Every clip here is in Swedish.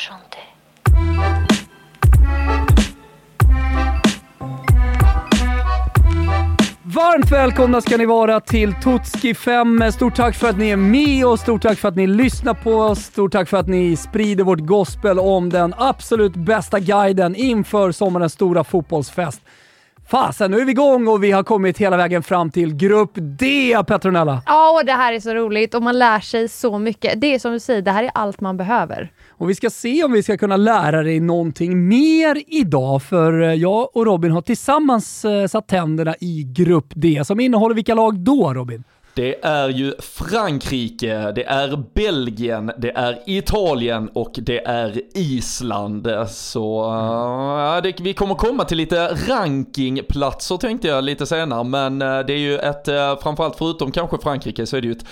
chanter. Varmt välkomna ska ni vara till Tutski 5. Stort tack för att ni är med och stort tack för att ni lyssnar på oss. Stort tack för att ni sprider vårt gospel om den absolut bästa guiden inför sommarens stora fotbollsfest. Fasen, nu är vi igång och vi har kommit hela vägen fram till Grupp D, Petronella. Ja, och det här är så roligt och man lär sig så mycket. Det är som du säger, det här är allt man behöver. Och vi ska se om vi ska kunna lära dig någonting mer idag, för eh, jag och Robin har tillsammans eh, satt tänderna i Grupp D, som innehåller vilka lag då Robin? Det är ju Frankrike, det är Belgien, det är Italien och det är Island. Så uh, det, vi kommer komma till lite rankingplatser tänkte jag lite senare, men det är ju ett, uh, framförallt förutom kanske Frankrike så är det ju ett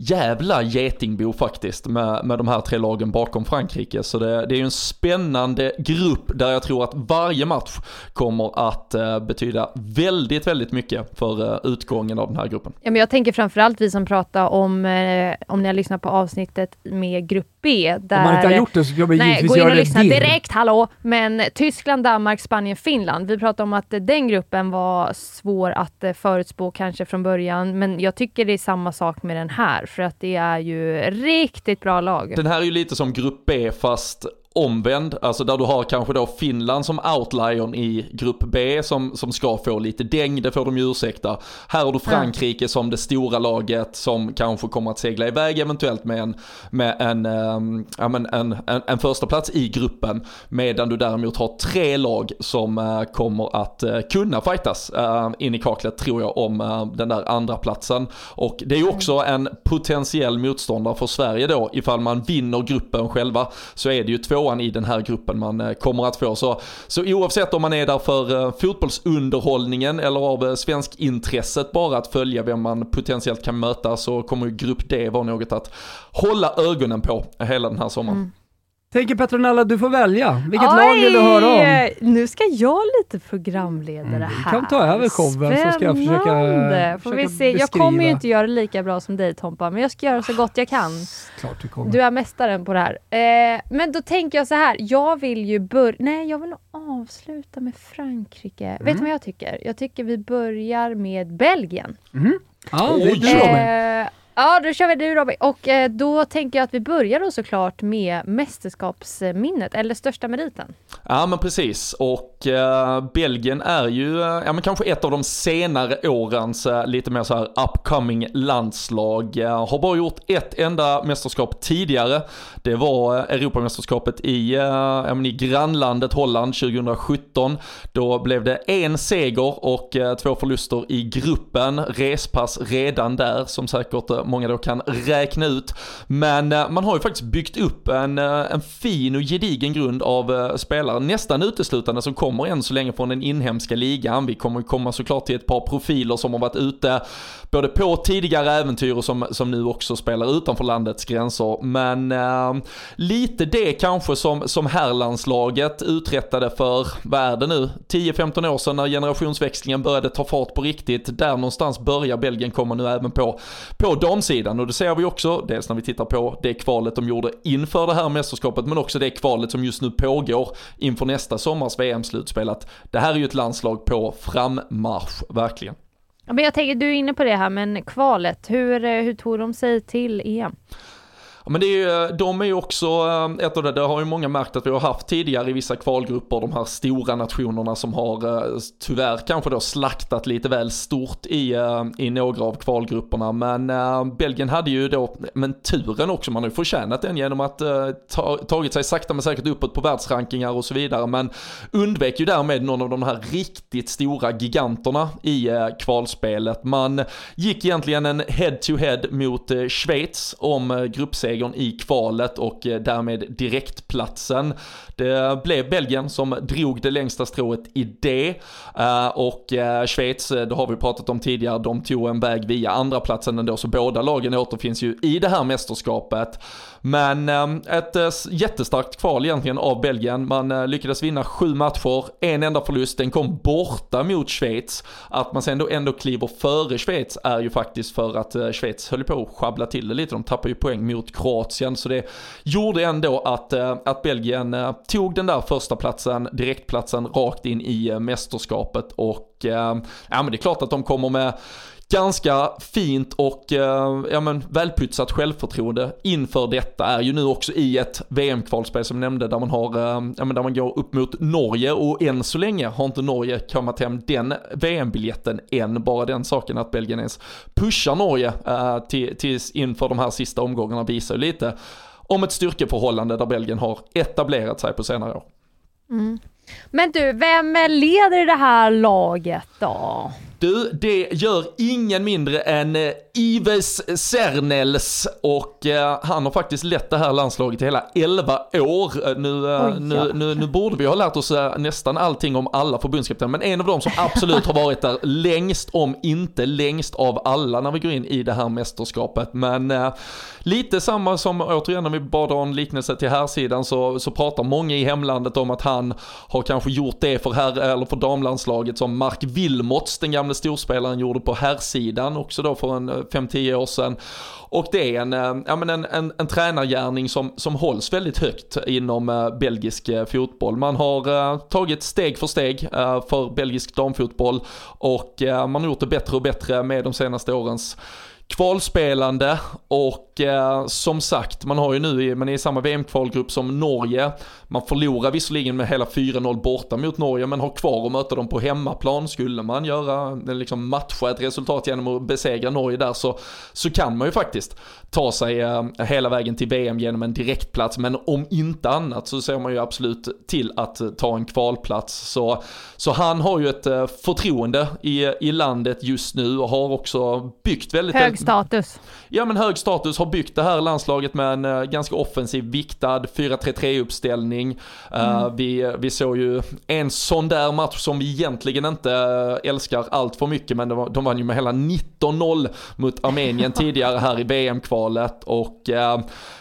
jävla getingbo faktiskt med, med de här tre lagen bakom Frankrike. Så det, det är ju en spännande grupp där jag tror att varje match kommer att uh, betyda väldigt, väldigt mycket för uh, utgången av den här gruppen. Ja, men jag tänker framförallt vi som pratar om, eh, om ni har lyssnat på avsnittet med grupp B. Där, Om man inte har gjort det så ska man Nej, givetvis gå in göra och lyssna direkt. direkt, hallå! Men Tyskland, Danmark, Spanien, Finland. Vi pratade om att den gruppen var svår att eh, förutspå kanske från början, men jag tycker det är samma sak med den här, för att det är ju riktigt bra lag. Den här är ju lite som grupp B fast omvänd, alltså där du har kanske då Finland som outliern i grupp B som, som ska få lite däng, det får de ju ursäkta. Här har du Frankrike som det stora laget som kanske kommer att segla iväg eventuellt med en, med en, um, ja, men en, en, en första plats i gruppen. Medan du däremot har tre lag som uh, kommer att uh, kunna fightas uh, in i kaklet tror jag om den där andra platsen. Och det är ju också en potentiell motståndare för Sverige då ifall man vinner gruppen själva så är det ju tvåan i den här gruppen man eh, kommer att få. Så, så oavsett om man är där för eh, fotbollsunderhållningen eller av eh, svensk intresset bara att följa vem man potentiellt kan möta så kommer ju grupp D vara något att hålla ögonen på hela den här sommaren. Mm. Tänker Petronella, du får välja. Vilket lag vill du höra om? Nu ska jag lite programledare Mm, här. du kan ta över showen så ska jag försöka-. Får försöka vi se. Jag kommer ju inte göra det lika bra som dig Tompa, men jag ska göra så gott jag kan. Klart du kommer. Du är mästaren på det här. Eh, men då tänker jag så här, jag vill ju börja... Nej, jag vill nog avsluta med Frankrike. Mm. Vet du vad jag tycker? Jag tycker vi börjar med Belgien. Ja, det är du Oj. Eh, ja, då kör vi du Robin. Och eh, då tänker jag att vi börjar då såklart med mästerskapsminnet, eller största meriten. Ja men precis och eh, Belgien är ju, eh, ja men kanske ett av de senare årens eh, lite mer så här upcoming landslag. Eh, har bara gjort ett enda mästerskap tidigare. Det var eh, Europamästerskapet i, eh, ja, men i grannlandet Holland 2017. Då blev det en seger och eh, två förluster i gruppen. Respass redan där som säkert eh, många då kan räkna ut. Men eh, man har ju faktiskt byggt upp en, eh, en fin och gedigen grund av eh, spelare, nästan uteslutande som kommer än så länge från den inhemska ligan. Vi kommer ju komma såklart till ett par profiler som har varit ute både på tidigare äventyr och som, som nu också spelar utanför landets gränser. Men eh, lite det kanske som, som herrlandslaget uträttade för, vad är det nu, 10-15 år sedan när generationsväxlingen började ta fart på riktigt. Där någonstans börjar Belgien komma nu även på, på damsidan och det ser vi också, dels när vi tittar på det kvalet de gjorde inför det här mästerskapet men också det kvalet som just nu pågår inför nästa sommars VM-slutspel. Att det här är ju ett landslag på frammarsch, verkligen. Ja, men jag tänker, du är inne på det här, men kvalet, hur, eh, hur tog de sig till EM? Ja, men det är, ju- eh, de är ju också eh, ett av det, det har ju många märkt att vi har haft tidigare i vissa kvalgrupper, de här stora nationerna som har eh, tyvärr kanske då slaktat lite väl stort i, i några av kvalgrupperna. Men Belgien hade ju då, men turen också, man har ju förtjänat den genom att ta, tagit sig sakta men säkert uppåt på världsrankingar och så vidare. Men undvek ju därmed någon av de här riktigt stora giganterna i kvalspelet. Man gick egentligen en head-to-head mot Schweiz om eh, segern i kvalet och eh, därmed direktplatsen. Det blev Belgien som drog det längsta strået i det eh, och eh, Schweiz, det har vi pratat om tidigare, de tog en väg via andra platsen ändå så båda lagen återfinns ju i det här mästerskapet. Men ehm, ett eh, jättestarkt kval egentligen av Belgien. Man eh, lyckades vinna sju matcher, en enda förlust, den kom borta mot Schweiz. Att man sen då ändå kliver före Schweiz är ju faktiskt för att eh, Schweiz höll på att sjabbla till det lite. De tappade ju poäng mot Kroatien. Så det gjorde ändå att, att Belgien tog den där första platsen, direktplatsen rakt in i mästerskapet och ehm, ja men det är klart att de kommer med ganska fint och eh, ja, men välputsat självförtroende inför detta är ju nu också i ett VM-kvalspel som jag nämnde där man har, eh, ja, men där man går upp mot Norge och än så länge har inte Norge kommit hem den VM-biljetten än. Bara den saken att Belgien ens pushar Norge eh, till, tills inför de här sista omgångarna visar ju lite om ett styrkeförhållande där Belgien har etablerat sig på senare år. Mm. Men du, vem leder det här laget då? Du, det gör ingen mindre än eh, Ives Sernels och eh, han har faktiskt lett det här landslaget i hela 11 år. Eh, nu, Oj, nu, nu, nu, borde vi ha lärt oss nästan allting om alla förbundskaptener, men en av dem som absolut har varit där längst, om inte längst av alla när vi går in i det här mästerskapet. Men eh, lite samma som, återigen om vi bara drar en liknelse till här sidan så, så pratar många i hemlandet om att han har kanske gjort det för, här, eller för damlandslaget som Mark Wilmots, den gamla storspelaren, gjorde på herrsidan också då för en eh, 5-10 år sedan. Och det är en, eh, ja, men en, en, en tränargärning som, som hålls väldigt högt inom eh, belgisk fotboll. Man har tagit steg för steg för belgisk damfotboll och man har gjort det bättre och bättre med de senaste årens kvalspelande och eh, som sagt, man har ju nu, man är i samma VM-kvalgrupp som Norge. Man förlorar visserligen med hela 4-0 borta mot Norge men har kvar att möta dem på hemmaplan. Skulle man göra, liksom matcha ett resultat genom att besegra Norge där så, så kan man ju faktiskt ta sig eh, hela vägen till VM genom en direktplats. Men om inte annat så ser man ju absolut till att ta en kvalplats. Så, så han har ju ett eh, förtroende i, i landet just nu och har också byggt väldigt... Hög status. Ja men hög status, har byggt det här landslaget med en ganska offensiv viktad 4-3-3 uppställning. Uh, mm. vi, vi såg ju en sån där match som vi egentligen inte älskar allt för mycket men de, de vann ju med hela 19-0 mot Armenien tidigare här i VM-kvalet och uh,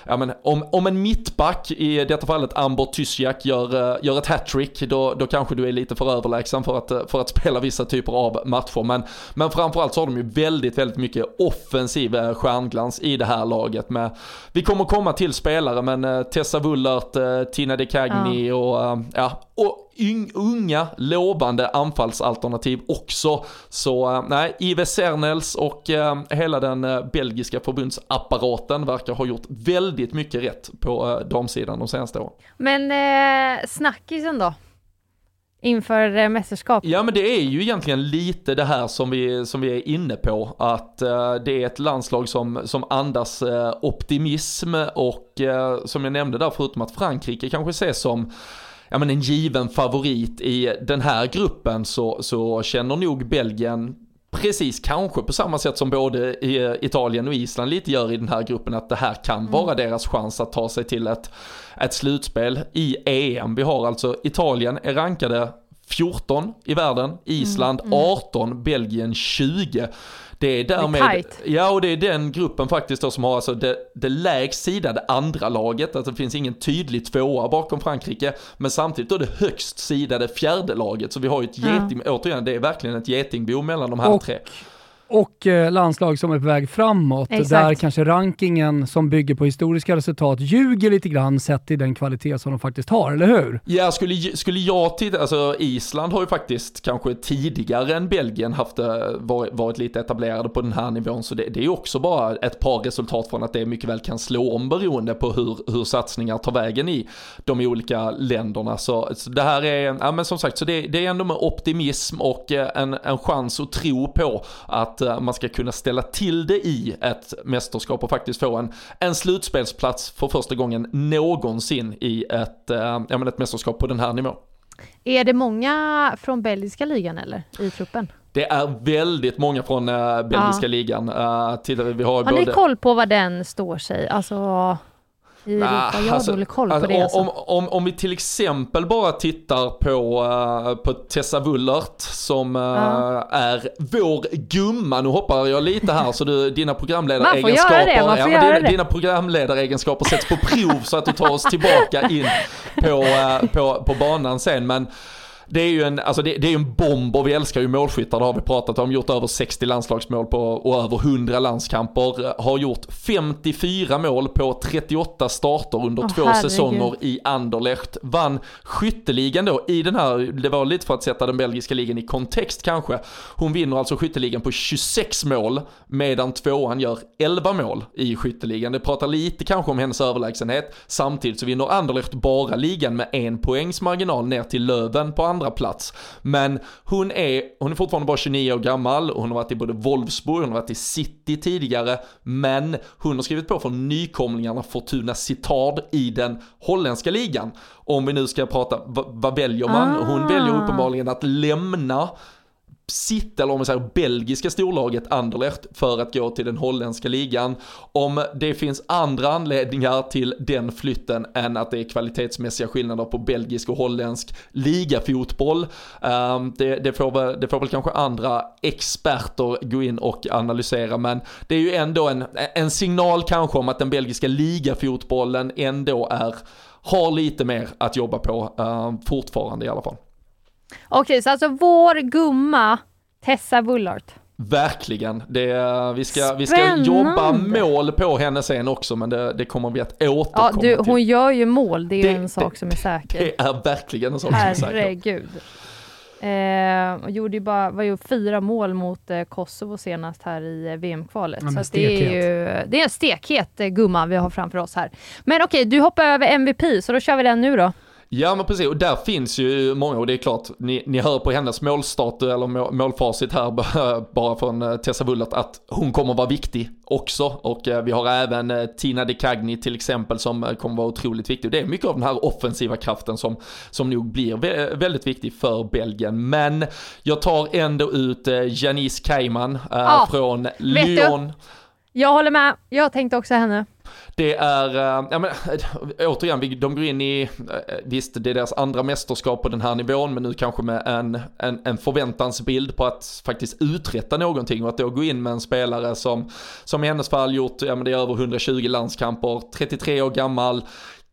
ja, men om, om en mittback, i detta fallet Amber Tysiak, gör, gör ett hattrick då, då kanske du är lite för överlägsen för att, för att spela vissa typer av matcher. Men, men framförallt så har de ju väldigt, väldigt mycket offensiv stjärnglans i det här laget. Med, vi kommer komma till spelare men eh, Tessa Wullert, eh, Tina De Cagni ja. och, eh, ja, och unga lovande anfallsalternativ också. Så nej, Ives Sernels och eh, hela den eh, belgiska förbundsapparaten verkar ha gjort väldigt mycket rätt på eh, damsidan de senaste åren. Men eh, snackisen då? inför eh, mästerskap? Ja men det är ju egentligen lite det här som vi, som vi är inne på. Att uh, det är ett landslag som, som andas uh, optimism och som jag nämnde där förutom att Frankrike kanske ses som ja, men en given favorit i den här gruppen så, så känner nog Belgien precis kanske på samma sätt som både Italien och Island lite gör i den här gruppen att det här kan mm. vara deras chans att ta sig till ett, ett slutspel i EM. Vi har alltså Italien är rankade 14 i världen, Island mm, mm. 18, Belgien 20. Det är därmed, det är ja och det är den gruppen faktiskt då som har alltså det, det lägst sidade andra laget, alltså det finns ingen tydlig tvåa bakom Frankrike, men samtidigt då det högst sidade fjärde laget, så vi har ju ett geting, ja. återigen det är verkligen ett getingbo mellan de här och, tre och eh, landslag som är på väg framåt, Exakt. där kanske rankingen som bygger på historiska resultat ljuger lite grann sett till den kvalitet som de faktiskt har, eller hur? Ja, skulle, skulle jag titta, alltså Island har ju faktiskt kanske tidigare än Belgien haft, eh, varit, varit lite etablerade på den här nivån, så det, det är ju också bara ett par resultat från att det mycket väl kan slå om beroende på hur, hur satsningar tar vägen i de olika länderna. Så, så det här är, ja men som sagt, så det, det är ändå med optimism och eh, en, en chans att tro på att att eh, man ska kunna ställa till det i ett mästerskap och faktiskt få en, en slutspelsplats för första gången någonsin i ett, eh, ja, ett mästerskap på den här nivån. Är det många från belgiska ligan eller i truppen? Det är väldigt många från uh, belgiska ja. ligan. Uh, till, vi har har både... ni koll på vad den står sig? Alltså i Europa? Jag har alltså, dålig koll alltså, på det. Alltså. Om, om, om vi till exempel bara tittar på, uh, på Tessa Wullert som uh, ja. är vår gumma. Nu hoppar jag lite här så du, dina programledaregenskaper, ja, dina, dina programledaregenskaper sätts på prov så att du tar oss tillbaka in på, uh, på, på banan sen. Men det är ju en, alltså det, det är en bomb och vi älskar ju målskyttar, det har vi pratat om. Gjort över 60 landslagsmål på, och över 100 landskamper. Har gjort 54 mål på 38 starter under oh, två herregud. säsonger i Anderlecht. Vann skytteligan då i den här, det var lite för att sätta den belgiska ligan i kontext kanske. Hon vinner alltså skytteligan på 26 mål medan tvåan gör 11 mål i skytteligan. Det pratar lite kanske om hennes överlägsenhet. Samtidigt så vinner Anderlecht bara ligan med en poängs marginal ner till Löven på andra plats. Men hon är, hon är fortfarande bara 29 år gammal hon har varit i både Wolfsburg, hon har varit i City tidigare, men hon har skrivit på för nykomlingarna Fortuna Sittard i den holländska ligan. Om vi nu ska prata, vad väljer man? Ah. Hon väljer uppenbarligen att lämna sitt, eller om man säger belgiska storlaget Anderlecht för att gå till den holländska ligan. Om det finns andra anledningar till den flytten än att det är kvalitetsmässiga skillnader på belgisk och holländsk ligafotboll. Ehm, det, det, får väl, det får väl kanske andra experter gå in och analysera men det är ju ändå en, en signal kanske om att den belgiska ligafotbollen ändå är, har lite mer att jobba på ehm, fortfarande i alla fall. Okej, så alltså vår gumma Tessa Wullart. Verkligen. Det, vi, ska, vi ska jobba mål på henne sen också men det, det kommer vi att återkomma ja, du, till. Hon gör ju mål, det är det, ju en sak som är säker. Det är verkligen en sak som är säker. Herregud. Eh, gjorde ju bara, var ju fyra mål mot eh, Kosovo senast här i eh, VM-kvalet. Ja, så det är ju det är en stekhet eh, gumma vi har framför oss här. Men okej, du hoppar över MVP, så då kör vi den nu då. Ja men precis, och där finns ju många, och det är klart, ni, ni hör på hennes målstatus eller mål, målfacit här bara från eh, Tessa Wullert att hon kommer vara viktig också. Och eh, vi har även eh, Tina De Cagni till exempel som kommer vara otroligt viktig. Det är mycket av den här offensiva kraften som, som nog blir väldigt viktig för Belgien. Men jag tar ändå ut Janice Keiman äh, ja, från Lyon. Du? Jag håller med, jag tänkte också henne. Det är, eh, ja men återigen, de går in i, eh, visst det är deras andra mästerskap på den här nivån, men nu kanske med en, en, en förväntansbild på att faktiskt uträtta någonting och att då gå in med en spelare som, som i hennes fall gjort, ja men det är över 120 landskamper, 33 år gammal,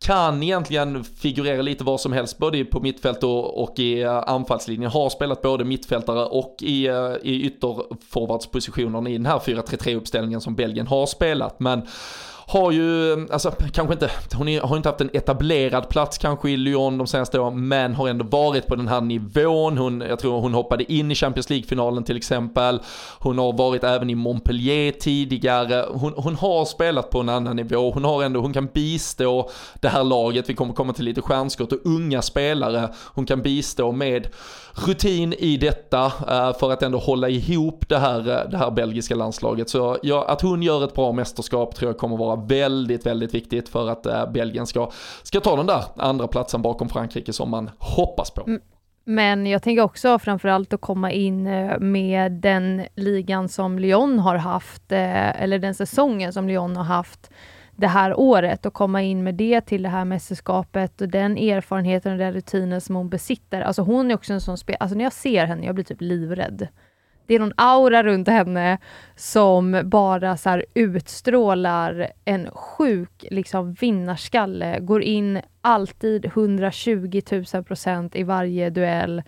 kan egentligen figurera lite var som helst, både på mittfält och, och i eh, anfallslinjen. Har spelat både mittfältare och i, i ytterforwardspositionen i den här 4-3-3 uppställningen som Belgien har spelat. Men har ju, alltså kanske inte, hon är, har inte haft en etablerad plats kanske i Lyon de senaste åren, men har ändå varit på den här nivån. Hon, jag tror hon hoppade in i Champions League-finalen till exempel. Hon har varit även i Montpellier tidigare. Hon, hon har spelat på en annan nivå. Hon har ändå, hon kan bistå det här laget. Vi kommer komma till lite stjärnskott och unga spelare. Hon kan bistå med rutin i detta eh, för att ändå hålla ihop det här, eh, det här belgiska landslaget. Så ja, att hon gör ett bra mästerskap tror jag kommer vara väldigt, väldigt viktigt för att eh, Belgien ska, ska ta den där andra platsen bakom Frankrike som man hoppas på. Mm. Men jag tänker också framförallt att komma in med den ligan som Lyon har haft, eller den säsongen som Lyon har haft det här året och komma in med det till det här mästerskapet och den erfarenheten och den rutinen som hon besitter. Alltså hon är också en sån spelare, alltså när jag ser henne, jag blir typ livrädd. Det är någon aura runt henne som bara så utstrålar en sjuk liksom vinnarskalle, går in alltid 120 000 procent i varje duell.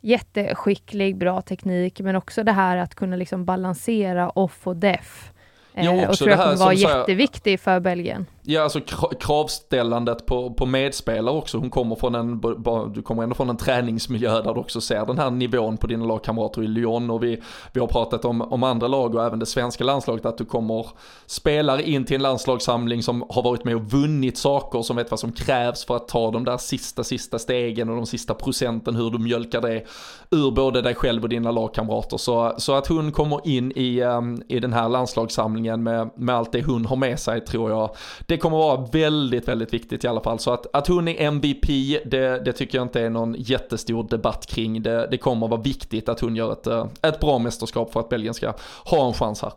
Jätteskicklig, bra teknik, men också det här att kunna liksom balansera off och def. Jo, eh, och tror jag kommer vara jätteviktig för Belgien. Ja, alltså kravställandet på, på medspelare också. Hon kommer från en, du kommer ändå från en träningsmiljö där du också ser den här nivån på dina lagkamrater i Lyon och vi, vi har pratat om, om andra lag och även det svenska landslaget att du kommer spelare in till en landslagssamling som har varit med och vunnit saker som vet vad som krävs för att ta de där sista, sista stegen och de sista procenten hur du mjölkar det ur både dig själv och dina lagkamrater. Så, så att hon kommer in i, ehm, i den här landslagssamlingen med, med allt det hon har med sig tror jag det kommer vara väldigt, väldigt viktigt i alla fall. Så att, att hon är MVP, det, det tycker jag inte är någon jättestor debatt kring. Det, det kommer vara viktigt att hon gör ett, eh, ett bra mästerskap för att Belgien ska ha en chans här.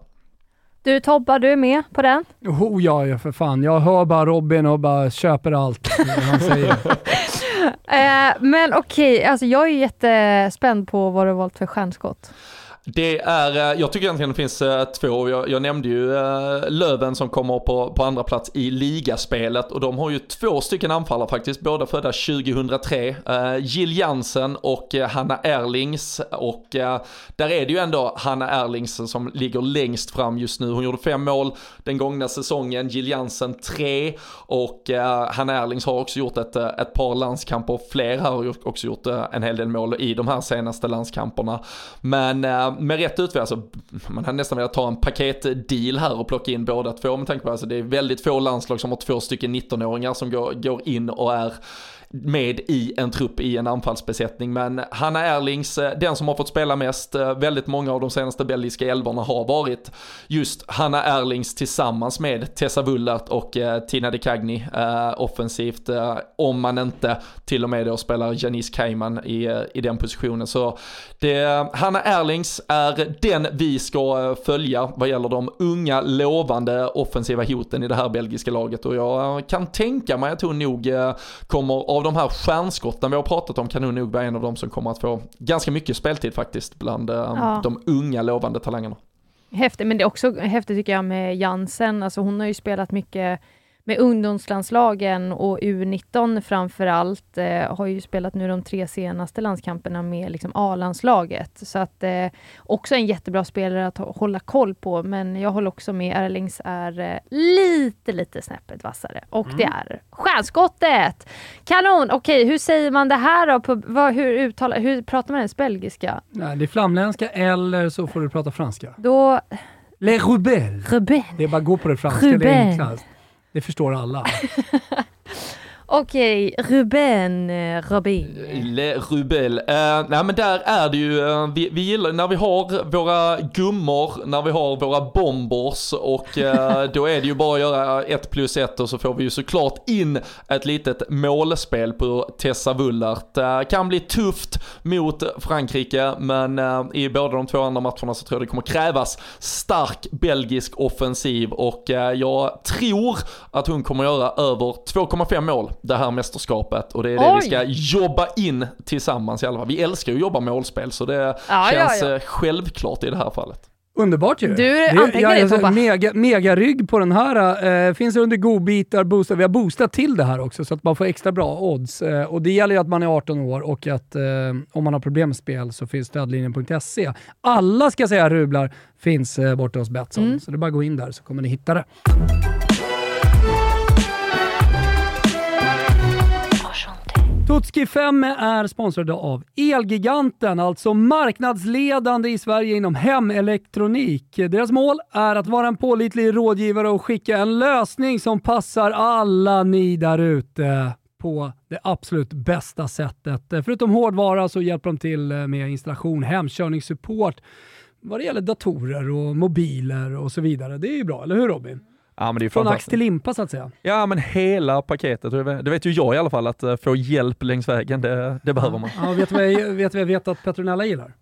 Du Tobba, du är med på den? Oh, ja, ja, för fan. Jag hör bara Robin och bara köper allt han säger. eh, men okej, okay. alltså jag är jättespänd på vad du har valt för stjärnskott. Det är, eh, jag tycker egentligen det finns eh, två, jag, jag nämnde ju eh, Löven som kommer på, på andra plats i ligaspelet och de har ju två stycken anfallare faktiskt, båda födda 2003. Jill Jansen och Hanna Erlings och där är det ju ändå Hanna Erlings som ligger längst fram just nu. Hon gjorde fem mål den gångna säsongen, Jill Jansen tre och Hanna Erlings har också gjort ett, ett par landskamper, fler har också gjort en hel del mål i de här senaste landskamperna. Men med rätt utväg, alltså, man hade nästan velat ta en paketdeal här och plocka in båda två med tanke på att alltså, det är väldigt få landslag som har två stycken 19-åringar som går, går in och är med i en trupp i en anfallsbesättning. Men Hanna Erlings, eh, den som har fått spela mest, eh, väldigt många av de senaste belgiska elvorna har varit just Hanna Erlings tillsammans med Tessa Wullert och eh, Tina de Cagni eh, offensivt. Eh, om man inte till och med då spelar Janice Cayman i, i den positionen. Så det, Hanna Erlings är den vi ska följa vad gäller de unga lovande offensiva hoten i det här belgiska laget och jag kan tänka mig att hon nog kommer av de här stjärnskotten vi har pratat om kan hon nog vara en av de som kommer att få ganska mycket speltid faktiskt bland eh, ja. de unga lovande talangerna. Häftigt, men det är också häftigt tycker jag med Jansen, alltså hon har ju spelat mycket med ungdomslandslagen och U19 framför allt, eh, har ju spelat nu de tre senaste landskamperna med liksom A-landslaget. Så att eh, också en jättebra spelare att hålla koll på, men jag håller också med, Erlings är eh, lite, lite snäppet vassare. Och mm. det är stjärnskottet! Kanon! Okej, hur säger man det här då? På, vad, hur, uttalar, hur pratar man ens belgiska? Nej, det är flamländska eller så får du prata franska. Då... Les rebelles. Rebelle. Det är bara att gå på det franska, Rebelle. det är enklast. Det förstår alla. Okej, Ruben, eh, Robin. Le Rubel. Uh, nej men där är det ju, uh, vi, vi gillar när vi har våra gummor, när vi har våra bombers och uh, då är det ju bara att göra ett plus ett och så får vi ju såklart in ett litet målspel på Tessa Wullert. Kan bli tufft mot Frankrike men i båda de två andra matcherna så tror jag det kommer krävas stark belgisk offensiv och jag tror att hon kommer göra över 2,5 mål det här mästerskapet och det är det Oj. vi ska jobba in tillsammans i alla fall. Vi älskar ju att jobba målspel så det ja, känns ja, ja. Eh, självklart i det här fallet. Underbart ju. Du antecknar det Tobbe. Mega, mega rygg på den här. Eh, finns under godbitar, boostar. Vi har boostat till det här också så att man får extra bra odds. Eh, och det gäller ju att man är 18 år och att eh, om man har problem med spel så finns stödlinjen.se. Alla ska säga rublar finns eh, borta hos Betsson. Mm. Så det är bara att gå in där så kommer ni hitta det. Tutski 5 är sponsrade av Elgiganten, alltså marknadsledande i Sverige inom hemelektronik. Deras mål är att vara en pålitlig rådgivare och skicka en lösning som passar alla ni där ute på det absolut bästa sättet. Förutom hårdvara så hjälper de till med installation, hemkörningssupport vad det gäller datorer och mobiler och så vidare. Det är ju bra, eller hur Robin? Ja, men det är Från ax till limpa så att säga. Ja, men hela paketet. Det vet ju jag i alla fall, att eh, få hjälp längs vägen, det, det behöver man. Ja, vet du vad jag vet, jag vet att Petronella gillar?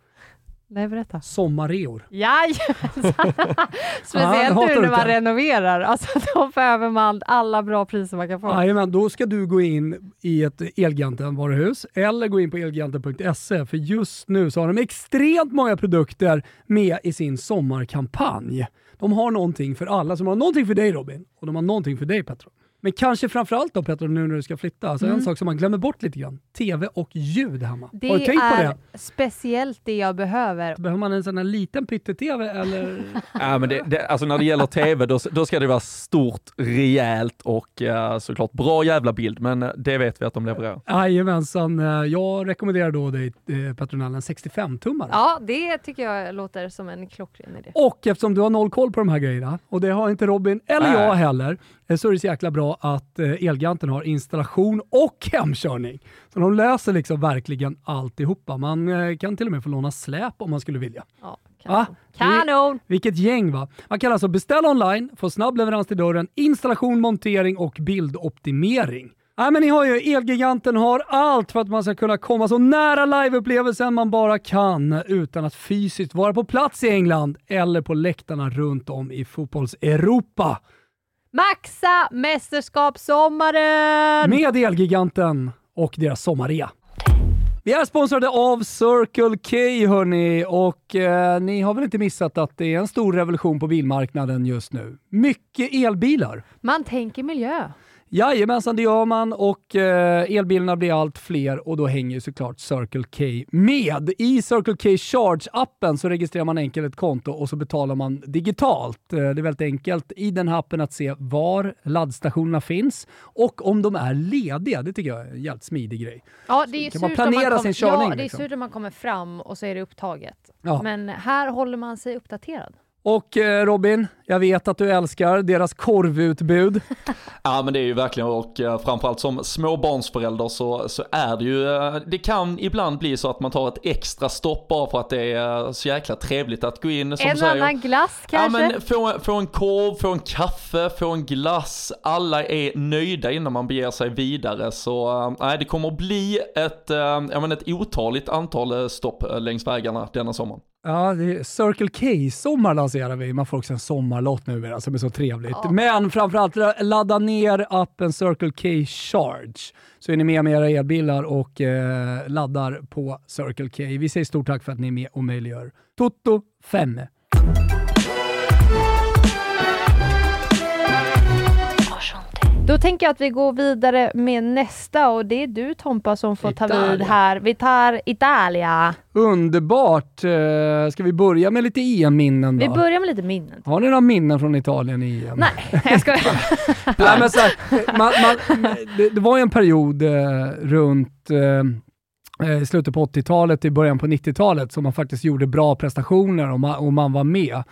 Nej, berätta. Sommarreor. Jajamensan! Speciellt nu när man renoverar. Alltså, då behöver man alla bra priser man kan få. Jajamän, då ska du gå in i ett Elgiganten-varuhus eller gå in på elgiganten.se för just nu så har de extremt många produkter med i sin sommarkampanj. De har någonting för alla. Så de har någonting för dig Robin och de har någonting för dig Petra. Men kanske framförallt då Petra, nu när du ska flytta, alltså mm. en sak som man glömmer bort lite grann. TV och ljud hemma. Det har du tänkt på det? är speciellt det jag behöver. Behöver man en sån här liten pytte-TV eller? ja, men det, det, alltså när det gäller TV, då, då ska det vara stort, rejält och uh, såklart bra jävla bild, men det vet vi att de levererar. Jajamensan. Eh, jag rekommenderar då dig eh, Petronella en 65-tummare. Ja, det tycker jag låter som en klockren idé. Och eftersom du har noll koll på de här grejerna, och det har inte Robin eller jag heller, Eh, så är det så jäkla bra att eh, Elgiganten har installation och hemkörning. Så de löser liksom verkligen alltihopa. Man eh, kan till och med få låna släp om man skulle vilja. Ja, kanon! Ah, kanon. Vilket gäng va! Man kan alltså beställa online, få snabb leverans till dörren, installation, montering och bildoptimering. Nej, men ni har ju, Elgiganten har allt för att man ska kunna komma så nära liveupplevelsen man bara kan utan att fysiskt vara på plats i England eller på läktarna runt om i fotbolls-Europa. Maxa mästerskapssommaren! Med Elgiganten och deras sommarrea. Vi är sponsrade av Circle K hörni och eh, ni har väl inte missat att det är en stor revolution på bilmarknaden just nu. Mycket elbilar. Man tänker miljö. Jajamensan, det gör man och eh, elbilarna blir allt fler och då hänger ju såklart Circle K med. I Circle K Charge-appen så registrerar man enkelt ett konto och så betalar man digitalt. Eh, det är väldigt enkelt i den här appen att se var laddstationerna finns och om de är lediga. Det tycker jag är en jävligt smidig grej. Ja, det är kan man planera kommer, sin körning, Ja, det är liksom. surt om man kommer fram och så är det upptaget. Ja. Men här håller man sig uppdaterad. Och eh, Robin, jag vet att du älskar deras korvutbud. Ja men det är ju verkligen och eh, framförallt som småbarnsförälder så, så är det ju, eh, det kan ibland bli så att man tar ett extra stopp bara för att det är så jäkla trevligt att gå in som en säger. annan glass Ja kanske? men få, få en korv, få en kaffe, få en glass. Alla är nöjda innan man beger sig vidare. Så nej, det kommer att bli ett, jag menar, ett otaligt antal stopp längs vägarna denna sommaren. Ja, det är Circle K-sommar lanserar vi. Man får också en sommarlott numera som är så trevligt. Ja. Men framförallt ladda ner appen Circle K Charge så är ni med med era elbilar och eh, laddar på Circle K. Vi säger stort tack för att ni är med och möjliggör Toto 5. Då tänker jag att vi går vidare med nästa och det är du Tompa som får ta vid Italia. här. Vi tar Italia. Underbart! Eh, ska vi börja med lite EM-minnen då? Vi börjar med lite minnen. Har ni några minnen från Italien i EM? Nej, jag skojar. Nej, men så här, man, man, det, det var ju en period eh, runt eh, eh, i slutet på 80-talet, i början på 90-talet, som man faktiskt gjorde bra prestationer och man, och man var med.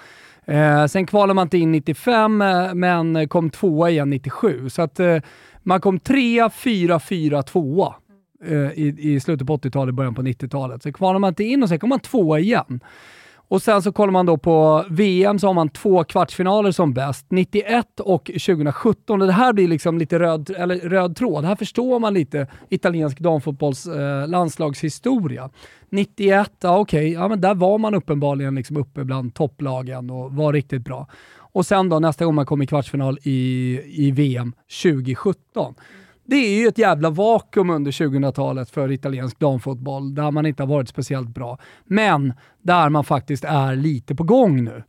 Eh, sen kvalade man inte in 95, eh, men kom tvåa igen 97. Så att eh, man kom trea, fyra, fyra, tvåa eh, i, i slutet på 80-talet, början på 90-talet. Så kvalade man inte in och sen kom man tvåa igen. Och sen så kollar man då på VM så har man två kvartsfinaler som bäst, 91 och 2017. Och det här blir liksom lite röd, eller röd tråd. Här förstår man lite italiensk damfotbolls eh, landslagshistoria. 91, ja okej, ja, men där var man uppenbarligen liksom uppe bland topplagen och var riktigt bra. Och sen då nästa gång man kom i kvartsfinal i, i VM 2017. Det är ju ett jävla vakuum under 2000-talet för italiensk damfotboll, där man inte har varit speciellt bra. Men där man faktiskt är lite på gång nu.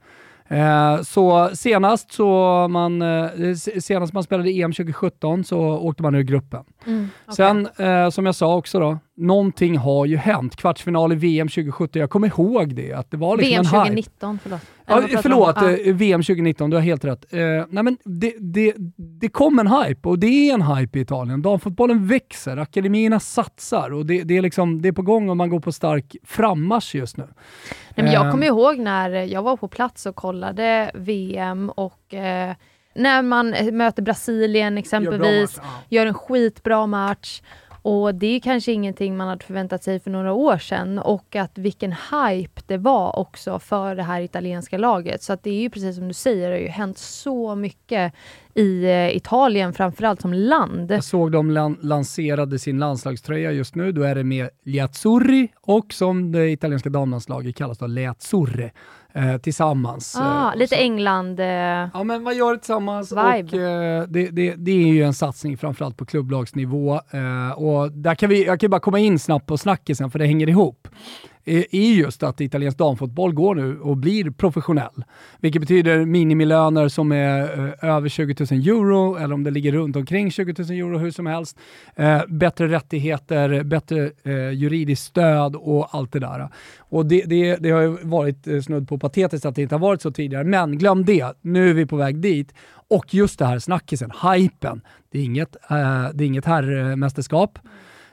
Eh, så senast, så man, eh, senast man spelade EM 2017 så åkte man ur gruppen. Mm, okej. Sen, eh, som jag sa också då, någonting har ju hänt. Kvartsfinal i VM 2017, jag kommer ihåg det, att det var liksom VM en hype. 2019, förlåt. Ja, förlåt, om? Eh, VM 2019, du har helt rätt. Eh, nej men det, det, det kom en hype och det är en hype i Italien. Damfotbollen växer, akademierna satsar och det, det, är liksom, det är på gång och man går på stark frammarsch just nu. Nej, men jag Eh, kommer ihåg när jag var på plats och kollade VM och eh, när man eh, möter Brasilien exempelvis, ja. gör en skitbra match. Och det är kanske ingenting man hade förväntat sig för några år sedan och att vilken hype det var också för det här italienska laget. Så att det är ju precis som du säger, det har ju hänt så mycket i eh, Italien framförallt som land. Jag såg de lan- lanserade sin landslagströja just nu. Då är det med Gli Azzurri och som det italienska damlandslaget kallas då Le Azzurre eh, tillsammans. Ah, Eh, lite England... Eh, Ja, men vad gör det tillsammans? Vibe. Och, eh, det, det, det är ju en satsning framförallt på klubblagsnivå. Eh, och där kan vi, jag kan bara komma in snabbt på snackisen för det hänger ihop. Är just att italiensk damfotboll går nu och blir professionell. Vilket betyder minimilöner som är eh, över 20 000 euro eller om det ligger runt omkring 20 000 euro hur som helst. Eh, bättre rättigheter, bättre eh, juridiskt stöd och allt det där. Och det, det, det har ju varit eh, snudd på patetiskt att det inte har varit så tidigare, men glöm det. Nu är vi på väg dit. Och just det här snackisen, hypen. Det är inget, eh, det är inget herrmästerskap. Eh,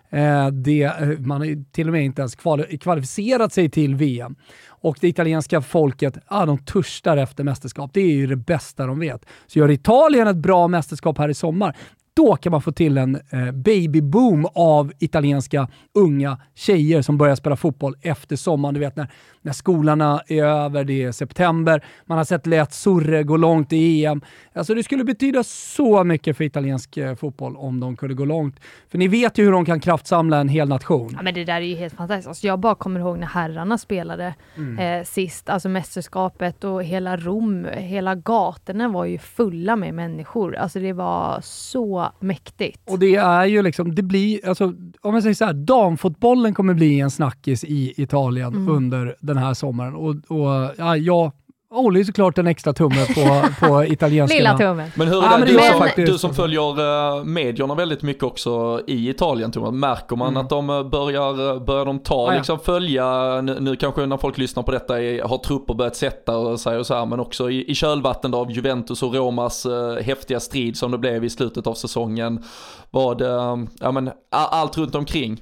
Eh, det, eh, man har till och med inte ens kvalificerat sig till VM. Och det italienska folket, ah, de törstar efter mästerskap. Det är ju det bästa de vet. Så gör Italien ett bra mästerskap här i sommar, då kan man få till en eh, babyboom av italienska unga tjejer som börjar spela fotboll efter sommaren. Du vet när, när skolorna är över, det är september, man har sett Lätt Surre gå långt i EM. Alltså det skulle betyda så mycket för italiensk eh, fotboll om de kunde gå långt. För ni vet ju hur de kan kraftsamla en hel nation. Ja, men det där är ju helt fantastiskt. Alltså, jag bara kommer ihåg när herrarna spelade Mm. eh, sist, alltså mästerskapet och hela Rom, hela gatorna var ju fulla med människor. Alltså det var så så mäktigt. Och det är ju liksom, det blir, alltså, om jag säger så här, damfotbollen kommer bli en snackis i Italien Mm. under den här sommaren. Och, och ja, jag håller ju såklart en extra tumme på, på italienska. Lilla tummen. Men hur är Ja, det, men det du, som, faktiskt. du som följer uh, medierna väldigt mycket också i Italien Thomas, märker man Mm. att de eh, börjar, eh, börjar de ta, Ja, ja. liksom följa, nu, nu kanske när folk lyssnar på detta är, har trupper börjat sätta och sig och så här, men också i, i kölvatten av Juventus och Romas uh, häftiga strid som det blev i slutet av säsongen. Vad, eh, ja men allt runt omkring.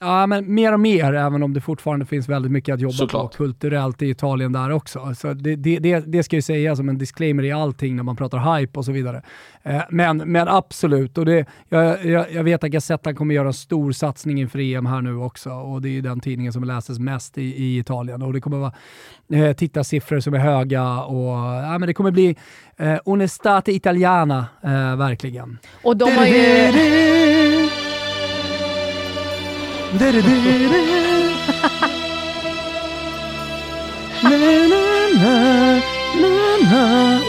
Ja, men mer och mer, även om det fortfarande finns väldigt mycket att jobba Såklart. på kulturellt i Italien där också. Så det, det, det, det ska ju sägas som en disclaimer i allting när man pratar hype och så vidare. Eh, men, men absolut, och det, jag, jag, jag vet att Gazzetta kommer göra en stor satsning inför EM här nu också och det är ju den tidningen som läses mest i, i Italien och det kommer vara eh, tittarsiffror som är höga och ja, men det kommer bli eh, Onestate Italiana, eh, verkligen. Och de har ju...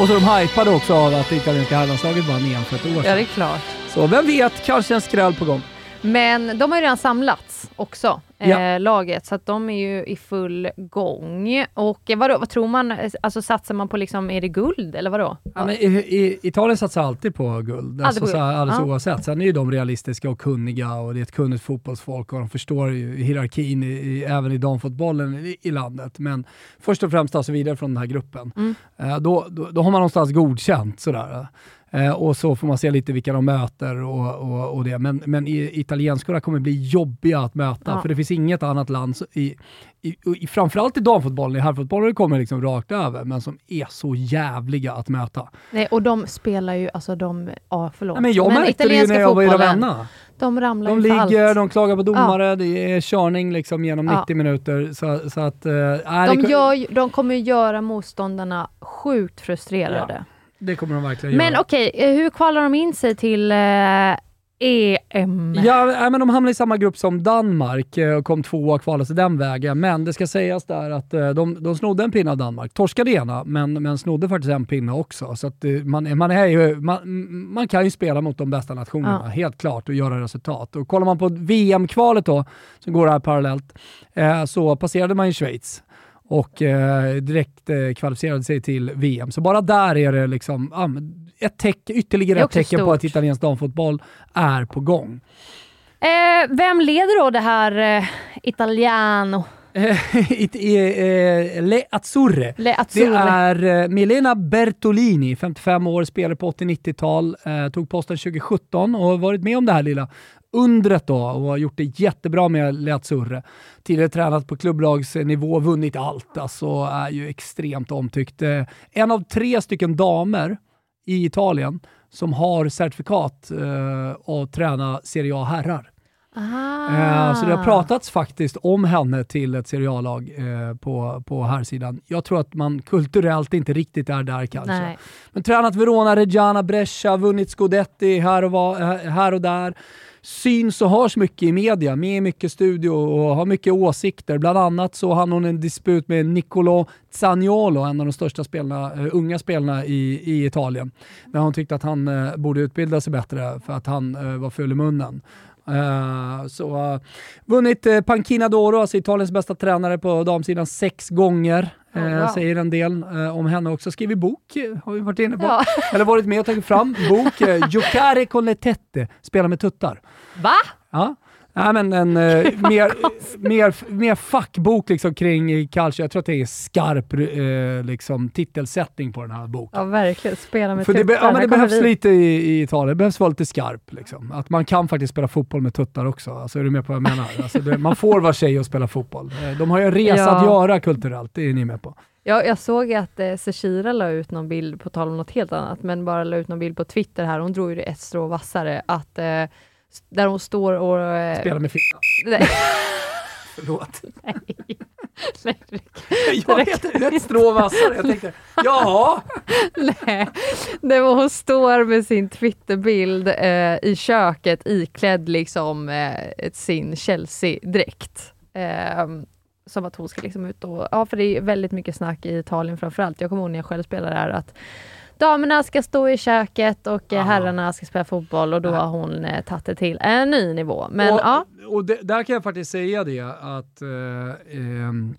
Och så de hypade också av att det italienska herrlandslaget vann EM för ett år Ja, sedan. det är klart. Så vem vet, kanske en skräll på gång. Men de har ju redan samlats också, Ja. eh, laget, så att de är ju i full gång. Och vadå, vad tror man? Alltså satsar man på liksom, är det guld eller vadå? Ja, men i, i, Italien satsar alltid på guld, alltså, på så guld. alldeles Ja. oavsett. Sen är ju de realistiska och kunniga och det är ett kunnigt fotbollsfolk och de förstår ju hierarkin i, i, även i damfotbollen i, landet. Men först och främst ta sig vidare från den här gruppen. Mm. Eh, då, då, då har man någonstans godkänt sådär. Eh, och så får man se lite vilka de möter och, och, och det. Men, men italienskorna kommer bli jobbiga att möta, Ja. för det finns inget annat land, så- i, i, i, framförallt i damfotbollen, i herrfotbollen kommer liksom rakt över, men som är så jävliga att möta. Nej, och de spelar ju, alltså de, ja förlåt. Nej, men jag märkte det ju när jag var i Ravenna. De ramlar De ligger, allt. de klagar på domare, det är körning liksom genom Ja. 90 minuter. Så, så att, nej, De, det, gör, de kommer göra motståndarna sjukt frustrerade. det kommer de verkligen Men göra. okej, eh, hur kvalar de in sig till eh, EM? Ja, nej, men de hamnade i samma grupp som Danmark eh, och kom tvåa kvalade sig den vägen. Men det ska sägas där att eh, de, de snodde en pinne av Danmark. Torskade ena, men, men snodde faktiskt en pinne också. Så eh, man, man, är ju, man, man kan ju spela mot de bästa nationerna, Ja. helt klart, och göra resultat. Och kollar man på VM-kvalet då, som går här parallellt, eh, så passerade man ju Schweiz och eh, direkt eh, kvalificerade sig till VM. Så bara där är det liksom men ett teck, ytterligare Det ett tecken på stort. att italiensk damfotboll är på gång. Eh, vem leder då det här eh, Italiano? It- eh, eh, Le Azzurre. Le Det Azzurre? är eh, Milena Bertolini, 55 år, spelare på 80-90-tal, eh, tog posten 2017 och har varit med om det här lilla undret då och har gjort det jättebra med Le Azzurre. Tidigare tränat på klubblagsnivå, vunnit allt, alltså är ju extremt omtyckt. Eh, en av tre stycken damer i Italien som har certifikat eh, att träna Serie A herrar. Eh, Så det har pratats faktiskt om henne till ett Serie A-lag eh, på, på här sidan. Jag tror att man kulturellt inte riktigt är där kanske. Nej. Men tränat Verona, Reggiana, Brescia, vunnit Scudetti här och, var, eh, här och där. Syns och hörs mycket i media, med i mycket studio och har mycket åsikter. Bland annat så hann hon en disput med Nicolo Zaniolo, en av de största spelarna, eh, unga spelarna i, i Italien. Där hon tyckte att han eh, borde utbilda sig bättre för att han eh, var full i munnen. Eh, så uh, vunnit uh, Panchina d'Oro, alltså Italiens bästa tränare på damsidan, sex gånger. Oh, Eh, wow. Säger en del eh, om henne också. Skrivit bok, eh, har vi varit inne på. Ja. Eller varit med och tagit fram. Bok, eh, Giocare con le tette, spela med tuttar. Va? Ja. Nej, men en eh, mer, mer, mer fackbok liksom kring calcio. Jag tror att det är skarp eh, liksom, titelsättning på den här boken. Ja, verkligen. Spela med För det, tuttar. ja, men det behövs vi. lite i, i Italien, det behövs vara lite skarp. Liksom. Att man kan faktiskt spela fotboll med tuttar också. Alltså, är du med på vad jag menar? Alltså, det, man får vara tjej och spela fotboll. Eh, De har ju en resa Ja. att göra kulturellt, det är ni med på. Ja, jag såg att eh, Cecilia la ut någon bild, på tal om något helt annat, men bara la ut någon bild på Twitter här. Hon drog ju det ett strå vassare. Att, eh, där hon står och... Eh, Spela med fitta. nej, Förlåt. nej, nej, Jag vet inte, ett strå vassare. Jag tänkte, ja. nej. Det var hon står med sin Twitterbild eh, i köket iklädd liksom eh, sin Chelsea-dräkt. Eh, som att hon ska liksom ut och... Ja, för det är väldigt mycket snack i Italien framförallt. Jag kommer ihåg när jag själv spelade där att damerna ska stå i köket och eh, Ah. herrarna ska spela fotboll och då har hon eh, tagit det till en ny nivå. Men och, ja, och det, där kan jag faktiskt säga det att eh, ehm,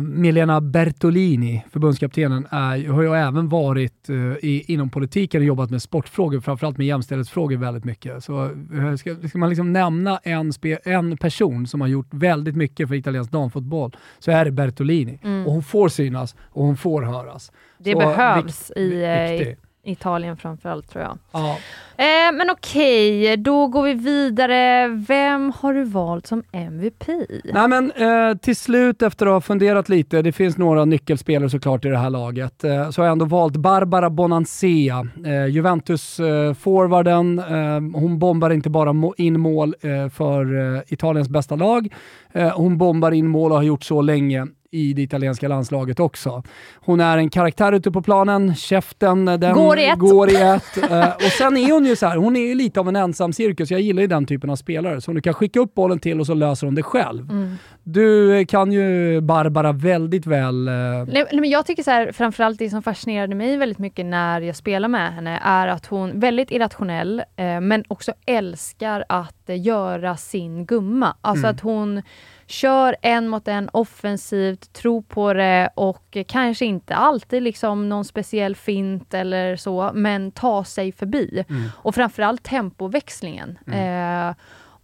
Milena Bertolini, förbundskaptenen, är, har ju även varit eh, i, inom politiken och jobbat med sportfrågor, framförallt med jämställdhetsfrågor väldigt mycket. Så eh, ska, ska man liksom nämna en, spe, en person som har gjort väldigt mycket för italiensk damfotboll så är det Bertolini. Mm. Och hon får synas och hon får höras. Det Så behövs i, eh, viktig. Italien framförallt tror jag. Ja. Eh, men okej, då går vi vidare. Vem har du valt som MVP? Nej men eh, till slut efter att ha funderat lite, det finns några nyckelspelare såklart i det här laget, eh, så har jag ändå valt Barbara Bonansea, eh, Juventus-forwarden. Eh, hon bombar inte bara in mål eh, för eh, Italiens bästa lag, eh, hon bombar in mål och har gjort så länge i det italienska landslaget också. Hon är en karaktär ute på planen, käften eh, den Går i ett. går i ett. Eh, och sen är hon ju så här, hon är ju lite av en ensam cirkus. Jag gillar ju den typen av spelare som du kan skicka upp bollen till och så löser hon det själv. Mm. Du kan ju Barbara väldigt väl. eh, Nej, men jag tycker så här, framförallt det som fascinerade mig väldigt mycket när jag spelar med henne är att hon väldigt irrationell eh, men också älskar att eh, göra sin gumma. Alltså Mm. att hon kör en mot en offensivt, tror på det och kanske inte alltid liksom någon speciell fint eller så, men ta sig förbi. Mm. Och framförallt tempoväxlingen. Eh,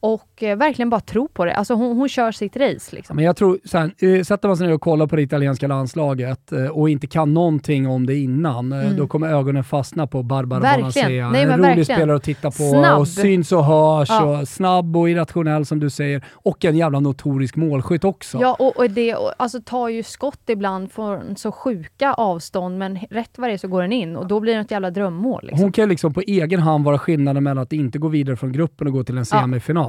och eh, verkligen bara tro på det. Alltså hon, hon kör sitt race. Liksom. Men jag tror, så här, eh, sätter man sig ner och kollar på det italienska landslaget eh, och inte kan någonting om det innan, eh, Mm. då kommer ögonen fastna på Barbara. Bonacea. Nej, en rolig verkligen. spelare att titta på Snabb. och syns och hörs Ja. och snabb och irrationell som du säger. Och en jävla notorisk målskytt också. Ja, och, och det och, alltså, tar ju skott ibland från så sjuka avstånd, men rätt vad det är så går den in och då blir det ett jävla drömmål. Liksom. Hon kan liksom på egen hand vara skillnaden mellan att inte gå vidare från gruppen och gå till en Ja.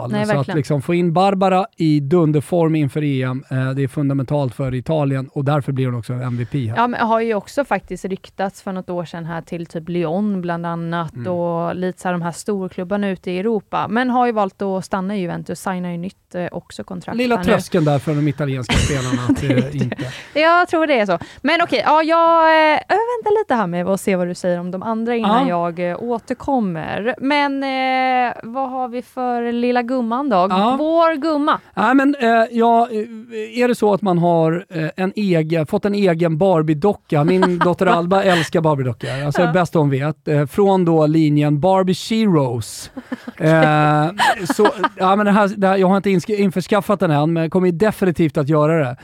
Semifinal. Nej, så att verkligen. liksom få in Barbara i dunderform inför EM, eh, det är fundamentalt för Italien och därför blir hon också MVP här. Ja, men har ju också faktiskt ryktats för något år sedan här till typ Lyon bland annat Mm. och lite så här de här storklubbarna ute i Europa. Men har ju valt att stanna i Juventus, signar ju nytt eh, också kontrakt Lilla nu. tröskeln där för de italienska spelarna att eh, inte... Jag tror det är så. Men okej, ja, jag, eh, väntar lite här med att se vad du säger om de andra innan jag eh, återkommer. Men eh, vad har vi för lilla gumman då? Ja. Vår gumma. Nej, men eh, ja, eh, är det så att man har eh, en egen, fått en egen Barbie-docka, min dotter Alba älskar Barbie-dockor, alltså det bästa hon vet, eh, från då linjen Barbie Sheroes. Eh, så, ja, men det här, det här, jag har inte införskaffat den än, men kommer definitivt att göra det.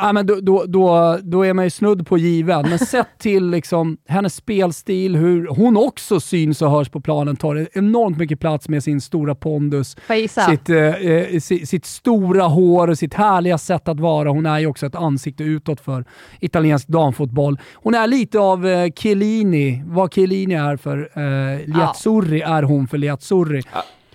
Ja, men då, då, då, då är man ju snudd på given, men sett till liksom, hennes spelstil, hur hon också syns och hörs på planen, tar enormt mycket plats med sin stora pondus, sitt, eh, eh, sitt, sitt stora hår och sitt härliga sätt att vara. Hon är ju också ett ansikte utåt för italiensk damfotboll. Hon är lite av eh, Chiellini, vad Chiellini är för eh, Liazzurri är hon för Liazzurri.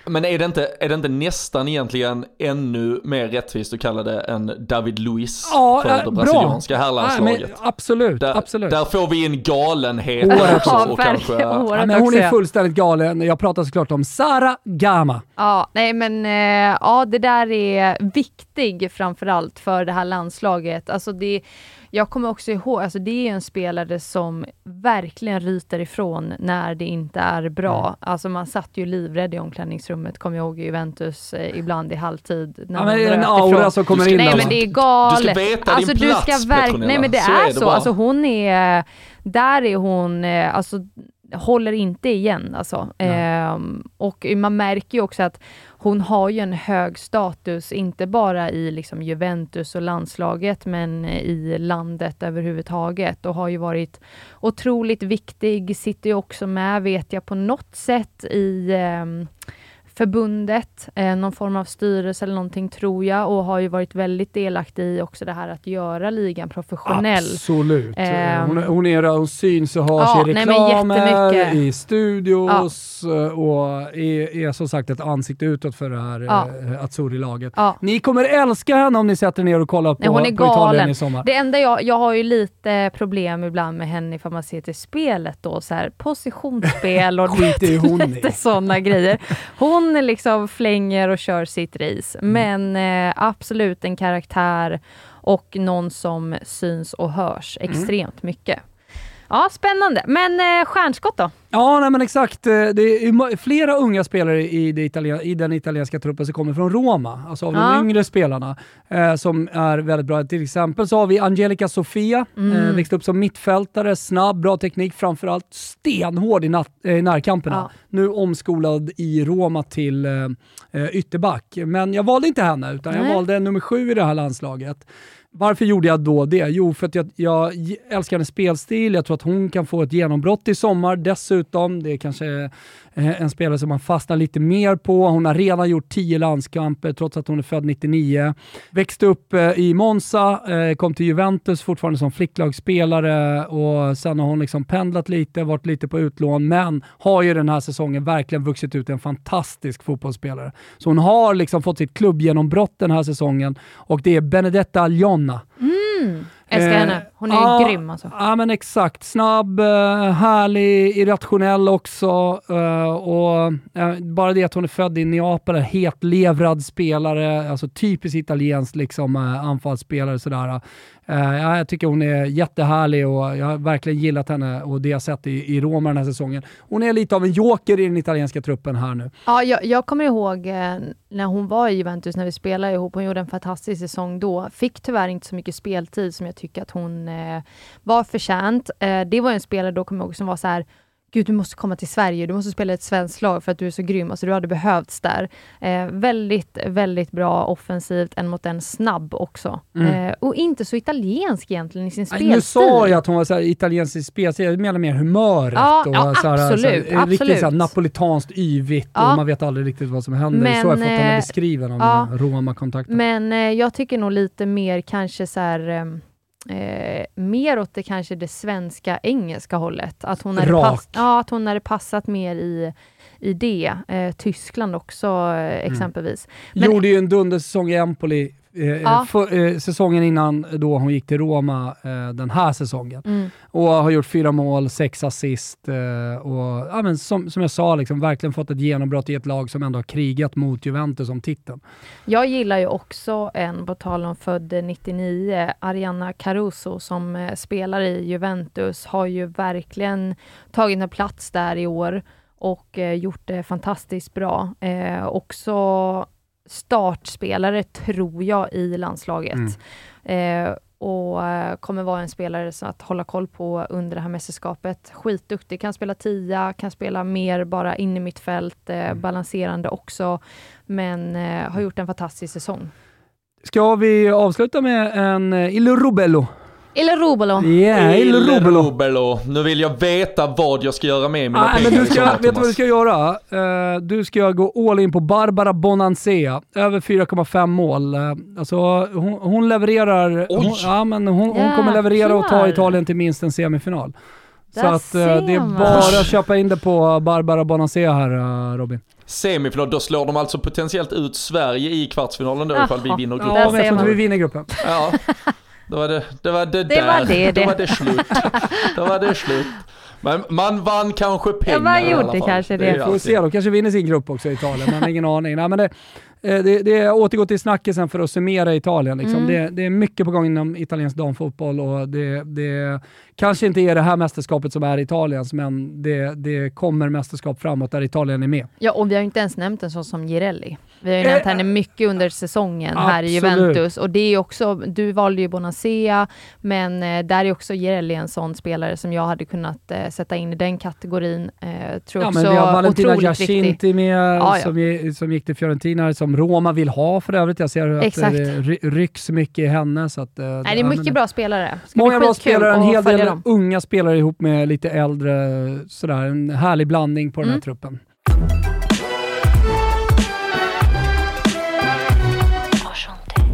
Men är det, inte, är det inte nästan egentligen ännu mer rättvist att kalla det en David Luiz Ja, för eh, det bra. brasilianska herrlandslaget? absolut, Där, absolut. där får vi in galenhet Håret också. Ja, Och kanske, Ja, men hon är fullständigt galen. Jag pratar såklart om Sara Gama. Ja, nej men eh, ja, det där är viktig framförallt för det här landslaget. Alltså det, jag kommer också ihåg, alltså det är en spelare som verkligen ryter ifrån när det inte är bra. Mm. Alltså man satt ju livrädd i omklädningsrummet, kommer jag ihåg i Juventus eh, ibland i halvtid. När Ja, men hon det är en aura ifrån. som kommer Du ska- in. Nej alltså. men det är galet. Du ska veta din alltså, du plats, ska verk- Petronella. Nej men det Så är, är det så. bara. Alltså hon är, där är hon, eh, alltså håller inte igen alltså. Ehm, och man märker ju också att hon har ju en hög status, inte bara i liksom Juventus och landslaget, men eh, i landet överhuvudtaget och har ju varit otroligt viktig, sitter ju också med, vet jag, på något sätt i eh, förbundet, eh, någon form av styrelse eller någonting tror jag och har ju varit väldigt delaktig i också det här att göra ligan professionell. Absolut. Ehm. hon, är- hon, är, hon syns och hörs Ja, i nej, men reklamer, jättemycket. i studios och är, är som sagt ett ansikte utåt för det här Ja. eh, Azzurri-laget. Ja. Ni kommer älska henne om ni sätter ner och kollar på, Nej, hon är på Italien galen. i sommar. Det enda jag, jag har ju lite problem ibland med henne ifall man ser till spelet då, så här positionsspel och i. lite sådana grejer. Hon liksom flänger och kör sitt race, Mm. men eh, absolut en karaktär och någon som syns och hörs Mm. extremt mycket. Ja, spännande. Men eh, stjärnskott då? Ja, nej, men exakt. Eh, Det är flera unga spelare i, italien, i den italienska truppen som kommer från Roma, alltså av Ja. de yngre spelarna, eh, som är väldigt bra. Till exempel så har vi Angelica Sofia, Mm. eh, växte upp som mittfältare, snabb, bra teknik, framförallt stenhård i, nat- eh, närkamperna. Ja. Nu omskolad i Roma till eh, eh, ytterback. Men jag valde inte henne, utan jag Nej. valde nummer sju i det här landslaget. Varför gjorde jag då det? Jo, för att jag, jag älskar hennes spelstil. Jag tror att hon kan få ett genombrott i sommar dessutom. Det är kanske eh, en spelare som man fastnar lite mer på. Hon har redan gjort 10 landskamper trots att hon är född 99. Växte upp eh, i Monza, eh, kom till Juventus fortfarande som flicklagsspelare och sen har hon liksom pendlat lite, varit lite på utlån, men har ju den här säsongen verkligen vuxit ut en fantastisk fotbollsspelare. Så hon har liksom fått sitt klubbgenombrott den här säsongen och det är Benedetta Aljona. Mm. Älskar Eh, henne. Hon är ja, grym alltså. Ja men exakt. Snabb, eh, härlig, irrationell också. eh, och eh, Bara det att hon är född i Neapel, hetlevrad spelare, alltså typiskt italienskt liksom, anfallsspelare. Sådär. Ja, jag tycker hon är jättehärlig och jag har verkligen gillat henne och det jag sett i, i Roma den här säsongen. Hon är lite av en joker i den italienska truppen här nu. Ja, jag, jag kommer ihåg när hon var i Juventus, när vi spelade ihop. Hon gjorde en fantastisk säsong då. Fick tyvärr inte så mycket speltid som jag tycker att hon eh, var förtjänt. Eh, det var en spelare då, kommer jag ihåg, som var så här Gud, du måste komma till Sverige, du måste spela i ett svenskt lag för att du är så grym. Alltså, du hade behövts där. Eh, väldigt, väldigt bra offensivt, en mot en snabb också. Mm. Eh, och inte så italiensk egentligen i sin spelstil. Nu sa jag att hon var så här italiensk i spelstil, jag menar mer humöret. Ja, och ja, så här, absolut, så här, Riktigt så här absolut. napolitanskt yvigt Ja. och man vet aldrig riktigt vad som händer. Men, så har jag fått henne eh, beskriven av ja. mina Roma-kontakter. Men eh, jag tycker nog lite mer kanske så här, ehm, eh, mer åt det kanske det svenska engelska hållet. Att hon hade, Rak. pass, ja, att hon hade passat mer i, i det. Eh, Tyskland också Mm. eh, exempelvis. Men- Gjorde ju en dundersäsong i Empoli eh, Ja. för, eh, säsongen innan då hon gick till Roma eh, den här säsongen. Mm. Och har gjort fyra mål, sex assist eh, och ja, men som, som jag sa, liksom, verkligen fått ett genombrott i ett lag som ändå har krigat mot Juventus om titeln. Jag gillar ju också en, på tal om född 99, Ariana Caruso som eh, spelar i Juventus, har ju verkligen tagit en plats där i år och gjort det fantastiskt bra. Eh, också startspelare, tror jag, i landslaget. Eh, och eh, kommer vara en spelare så att hålla koll på under det här mästerskapet. Skitduktig, kan spela tia, kan spela mer bara in i mitt fält, eh, balanserande också, men eh, har gjort en fantastisk säsong. Ska vi avsluta med en eh, Il Rubello? Eller Robolo. Yeah, Il Rubello. Rubelo. Nu vill jag veta vad jag ska göra med mina Nej, pengar men du ska, sommar, vet du vad du ska göra? Eh, du ska gå all in på Barbara Bonansea. Över 4,5 mål. Uh, alltså, hon, hon levererar. Oj. Hon, ja, men hon, hon kommer leverera och ta. Italien till minst en semifinal. Så att, eh, det är man. bara att köpa in det på Barbara Bonansea här uh, Robin. Semifinal, då slår de alltså potentiellt ut Sverige i kvartsfinalen då ifall vi vinner gruppen. Ja, men jag tror inte vi vinner gruppen. Ja, då var det, det var det, Det där. var det, Då det. var det slut. Då var det slut. Men man vann kanske pengar man i alla gjorde fall. kanske det. får se, de kanske vinner sin grupp också i Italien, men ingen aning. Nej, men det, eh, det, det återgår till snackisen för att summera Italien. Liksom. Mm. Det, det är mycket på gång inom italiensk damfotboll och det, det kanske inte är det här mästerskapet som är Italiens, men det, det kommer mästerskap framåt där Italien är med. Ja, och vi har ju inte ens nämnt en sån som Girelli. Vi har ju nämnt Eh, henne mycket under säsongen här i absolut. Juventus. Och det är också, du valde ju Bonacea, men eh, där är också Girelli en sån spelare som jag hade kunnat eh, sätta in i den kategorin. Eh, tror Ja, också men vi har Valentina. Giacinti med, Ja, ja. Som, som gick till Fiorentina, som Roma vill ha för övrigt. Jag ser att Exakt. det ry- rycks mycket i henne. Så att, eh, Nej, det är mycket men- bra spelare. Ska Många bra spelare, en hel del dem. unga spelare ihop med lite äldre. Sådär, en härlig blandning på den här Mm. truppen.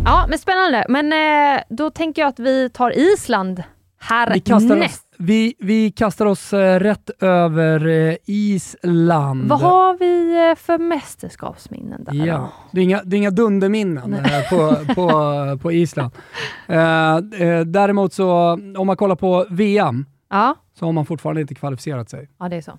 Ja, men spännande. Men eh, då tänker jag att vi tar Island här Vi kastar, näst. oss, vi, vi kastar oss eh, rätt över eh, Island. Vad har vi eh, för mästerskapsminnen där? Ja, det är inga, det är inga dunderminnen på, på, på Island. Däremot så, om man kollar på VM, Ja, så har man fortfarande inte kvalificerat sig. ja, det är så.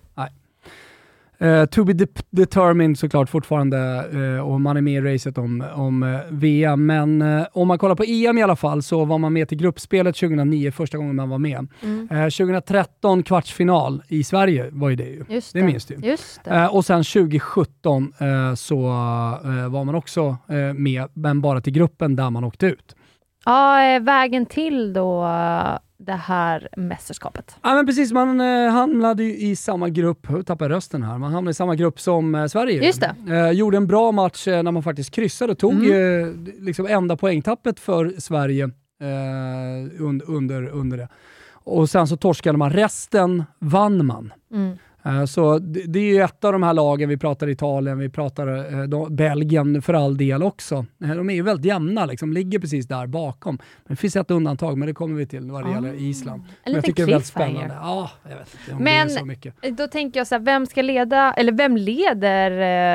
Eh, to be de determined såklart fortfarande uh, och man är med i racet om, om uh, VM. Men om man kollar på EM i alla fall så var man med till gruppspelet 2009, första gången man var med. Mm. 2013 kvartsfinal i Sverige var ju det ju. Just det. det minns du. Just det. och sen 2017 så var man också med, men bara till gruppen där man åkte ut. Ja, vägen till då det här mästerskapet. Ja men precis, man eh, hamnade ju i samma grupp, tappar rösten här, man hamnade i samma grupp som eh, Sverige. Just det. Eh, gjorde en bra match eh, när man faktiskt kryssade och tog mm. Eh, liksom enda poängtappet för Sverige eh, under, under, under det. Och sen så torskade man, resten vann man. Mm. Eh, så det, är ju ett av de här lagen, vi pratar Italien, vi pratar eh, Belgien för all del också. Eh, de är ju väldigt jämna, liksom, ligger precis där bakom. Men det finns ett undantag, men det kommer vi till vad det gäller Island. En jag tycker det är väldigt spännande. Ja, jag vet inte men så mycket. då tänker jag så här, vem ska leda, eller vem leder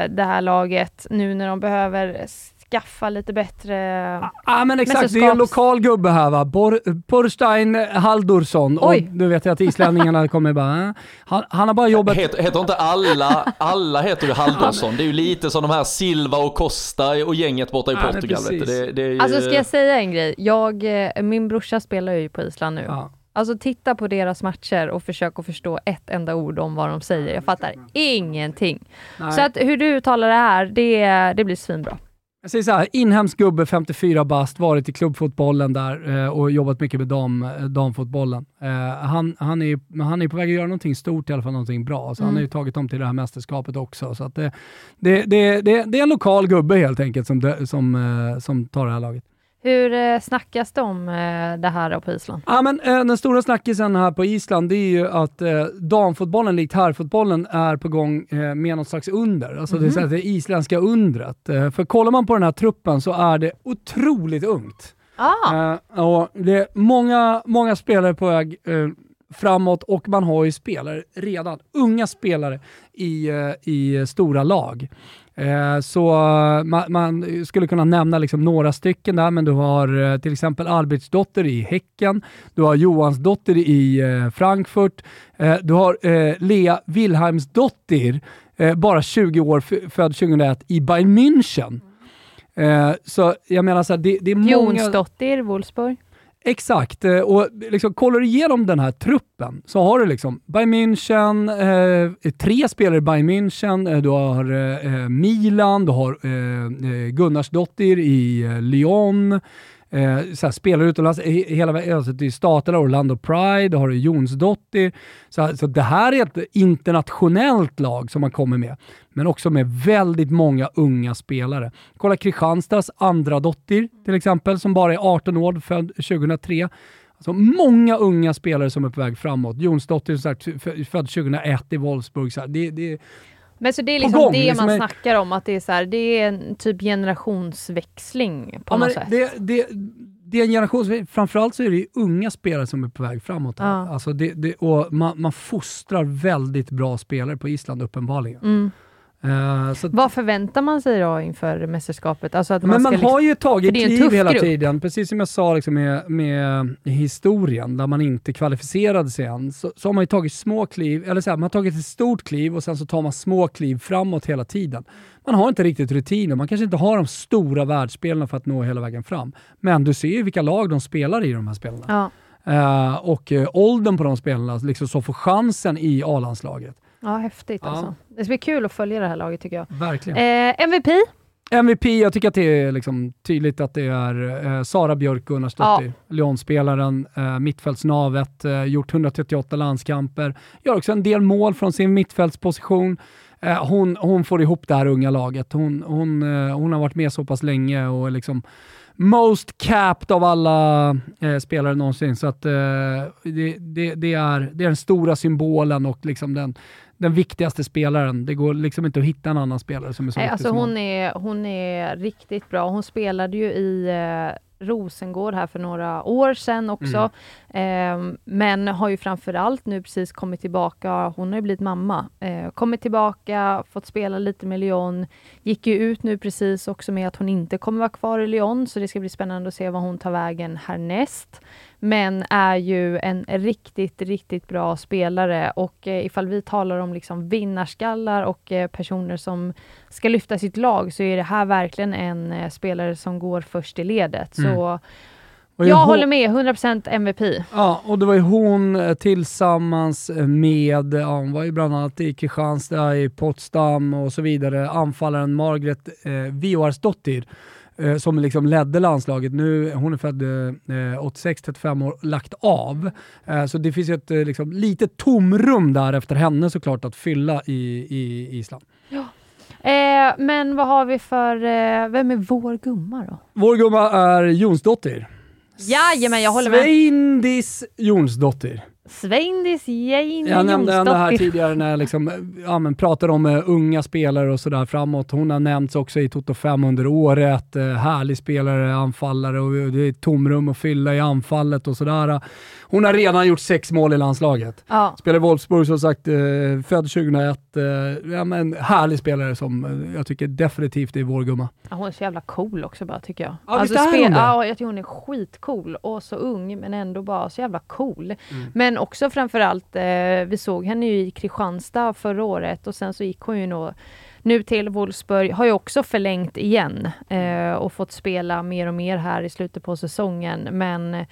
det här laget nu när de behöver skaffa lite bättre Ja ah, men exakt, det är en lokal gubbe här va. Bor, Porstein Haldursson. Oj. Och nu vet jag att islänningarna kommer bara... Äh. Han, han, har bara jobbat... Heter, heter inte alla, alla heter ju Haldursson? Det är ju lite som de här Silva och Costa och gänget borta i ah, Portugal. Vet det, det är ju... Alltså ska jag säga en grej? Jag, eh, min brorsa spelar ju på Island nu. Ja. Alltså titta på deras matcher och försök att förstå ett enda ord om vad de säger. Jag fattar ingenting. Nej. Så att hur du uttalar det här, det, det blir svinbra. Jag säger så här, inhemsk gubbe, 54 bast, varit i klubbfotbollen där eh, och jobbat mycket med dam, eh, damfotbollen. Eh, han, han, är, han är på väg att göra någonting stort, i alla fall någonting bra. Så mm. Han har ju tagit dem till det här mästerskapet också. Så det, det, det, det, är en lokal gubbe helt enkelt som, som, som tar det här laget. Hur eh, snackas det om eh, det här på Island? Ja, men, eh, den stora snackisen här på Island det är ju att damfotbollen, likt herrfotbollen, är på gång med något slags under. Alltså mm. det, är mhm. det isländska undret. För kollar man på den här truppen så är det otroligt ungt. Ah. Och det är många, många spelare på väg framåt och man har ju spelare redan, unga spelare i, i stora lag. Eh, så eh, man, man, skulle kunna nämna liksom några stycken där, men du har eh, till exempel Albertsdotter i Häcken, du har Johansdotter i Frankfurt, du har Lea Wilhelmsdotter, bara 20 år, född 2001, i Bayern München. så jag menar så här, det, det är många... Jonsdotter, Wolfsburg. Exakt, eh, och liksom, kollar du igenom den här truppen så har du liksom Bayern München, eh, eh tre spelare i Bayern München, eh, du har eh, Milan, du har eh, eh Gunnarsdottir i Lyon, eh, såhär, spelare utomlands, hela alltså, till staterna, Orlando Pride, har du Jonsdottir. Så, så det här är ett internationellt lag som man kommer med, men också med väldigt många unga spelare. Kolla Kristianstads andra dotter till exempel, som bara är 18 år, född 2003. Alltså många unga spelare som är på väg framåt. Jonsdottir född 2001 i Wolfsburg. Så här, det, det, men så det är liksom gång, det liksom man är... snackar om, att det är, så här, det är en typ generationsväxling på ja, något sätt? Det, det, det är en generationsväxling. Framförallt så är det unga spelare som är på väg framåt. Här. Ja. Alltså det, det, och man, man fostrar väldigt bra spelare på Island uppenbarligen. Mm. Uh, Vad förväntar man sig då inför mästerskapet? Alltså att man men man liksom, har ju tagit kliv hela grupp. tiden, precis som jag sa liksom med, med historien, där man inte kvalificerade sig än, så, så har man ju tagit små kliv, eller så här, man har tagit ett stort kliv och sen så tar man små kliv framåt hela tiden. Man har inte riktigt rutiner, man kanske inte har de stora världsspelarna för att nå hela vägen fram. Men du ser ju vilka lag de spelar i, de här spelarna. Ja. Uh, och uh, åldern på de spelarna liksom, som får chansen i A-landslaget. Ja, häftigt ja. alltså. Det ska bli kul att följa det här laget tycker jag. Verkligen. Eh, MVP? MVP, jag tycker att det är liksom tydligt att det är eh, Sara Björk Gunnarsdottir, ja. Lyon-spelaren, eh, mittfältsnavet, eh, gjort 138 landskamper, gör också en del mål från sin mittfältsposition. Eh, hon, hon får ihop det här unga laget. Hon, hon, eh, hon har varit med så pass länge och liksom most capped av alla eh, spelare någonsin. Så att, eh, det, det, det, är, det är den stora symbolen och liksom den, den viktigaste spelaren. Det går liksom inte att hitta en annan spelare som är så Nej, alltså som hon. Är, hon är riktigt bra. Hon spelade ju i eh, Rosengård här för några år sedan också. Mm. Eh, men har ju framförallt nu precis kommit tillbaka. Hon har ju blivit mamma. Eh, kommit tillbaka, fått spela lite med Lyon. Gick ju ut nu precis också med att hon inte kommer vara kvar i Lyon, så det ska bli spännande att se vad hon tar vägen härnäst. Men är ju en riktigt, riktigt bra spelare och eh, ifall vi talar om liksom vinnarskallar och eh, personer som ska lyfta sitt lag så är det här verkligen en eh, spelare som går först i ledet. Mm. Så jag hon- håller med, 100% MVP. Ja, och det var ju hon eh, tillsammans med, ja, hon var ju bland annat i Kristianstad, i Potsdam och så vidare, anfallaren Margret eh, Vioarsdottir eh, som liksom ledde landslaget. Nu, hon är född eh, 86, 35 år, lagt av. Eh, så det finns ju ett eh, liksom, litet tomrum där efter henne såklart att fylla i, i Island. Eh, men vad har vi för, eh, vem är vår gumma då? Vår gumma är Jonsdottir. Jajamän, jag håller med. Sveindis Jonsdottir. Sveindis Jane Jag nämnde henne här tidigare när jag liksom, ja, men pratade om eh, unga spelare och sådär framåt. Hon har nämnts också i Toto 5 under året. Eh, härlig spelare, anfallare och det är tomrum att fylla i anfallet och sådär. Hon har redan gjort sex mål i landslaget. Ja. Spelar i Wolfsburg som sagt, eh, född 2001. Eh, ja, men härlig spelare som eh, jag tycker definitivt är vår gumma. Ja, hon är så jävla cool också bara tycker jag. Ja, visst är hon det? Ja, jag tycker hon är skitcool och så ung men ändå bara så jävla cool. Mm. Men också framförallt, eh, vi såg henne ju i Kristianstad förra året och sen så gick hon ju nå, nu till Wolfsburg, har ju också förlängt igen eh, och fått spela mer och mer här i slutet på säsongen. Men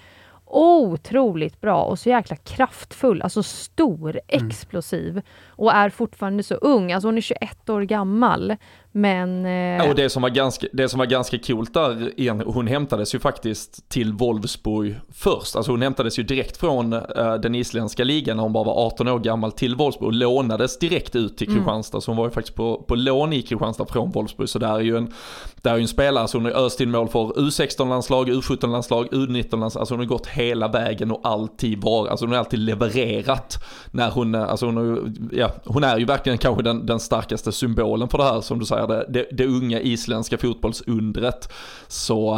otroligt bra och så jäkla kraftfull, alltså stor, Mm. explosiv och är fortfarande så ung. Alltså hon är 21 år gammal. Men... Eh, Ja, och det som, var ganska, det som var ganska coolt där, hon hämtades ju faktiskt till Wolfsburg först. Alltså hon hämtades ju direkt från eh, den isländska ligan när hon bara var 18 år gammal till Wolfsburg och lånades direkt ut till Kristianstad. Så hon var ju faktiskt på, på lån i Kristianstad från Wolfsburg. Så där är ju en, där är ju en spelare, så hon har öst in mål för U16-landslag, U17-landslag, U19-landslag. Alltså hon har gått hela vägen och alltid varit, alltså hon har alltid levererat. När hon, eh, alltså hon, har ju- ja, hon är ju verkligen kanske den, den starkaste symbolen för det här som du säger, det, det, det unga isländska fotbollsundret. Så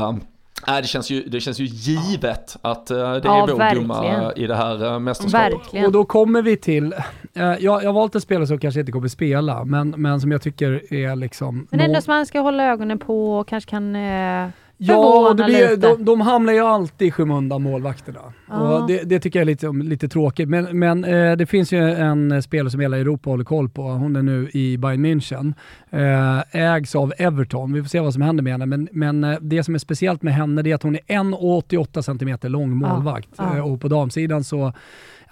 äh, det, känns ju, det känns ju givet att äh, det är Ja, vår verkligen. gumma i det här äh, mästerskapet. verkligen. Och då kommer vi till, eh, jag, har valt en spelare som kanske inte kommer spela, men, men som jag tycker är liksom... Men ändå som man ska hålla ögonen på och kanske kan eh, Ja, det blir, de, de hamnar ju alltid i skymundan, målvakterna. Och det, det tycker jag är lite, lite tråkigt. Men, men eh, det finns ju en spelare som hela Europa håller koll på. Hon är nu i Bayern München. Eh, ägs av Everton. Vi får se vad som händer med henne. Men, men eh, det som är speciellt med henne är att hon är 1,88 cm lång målvakt. ja. Eh, och på damsidan så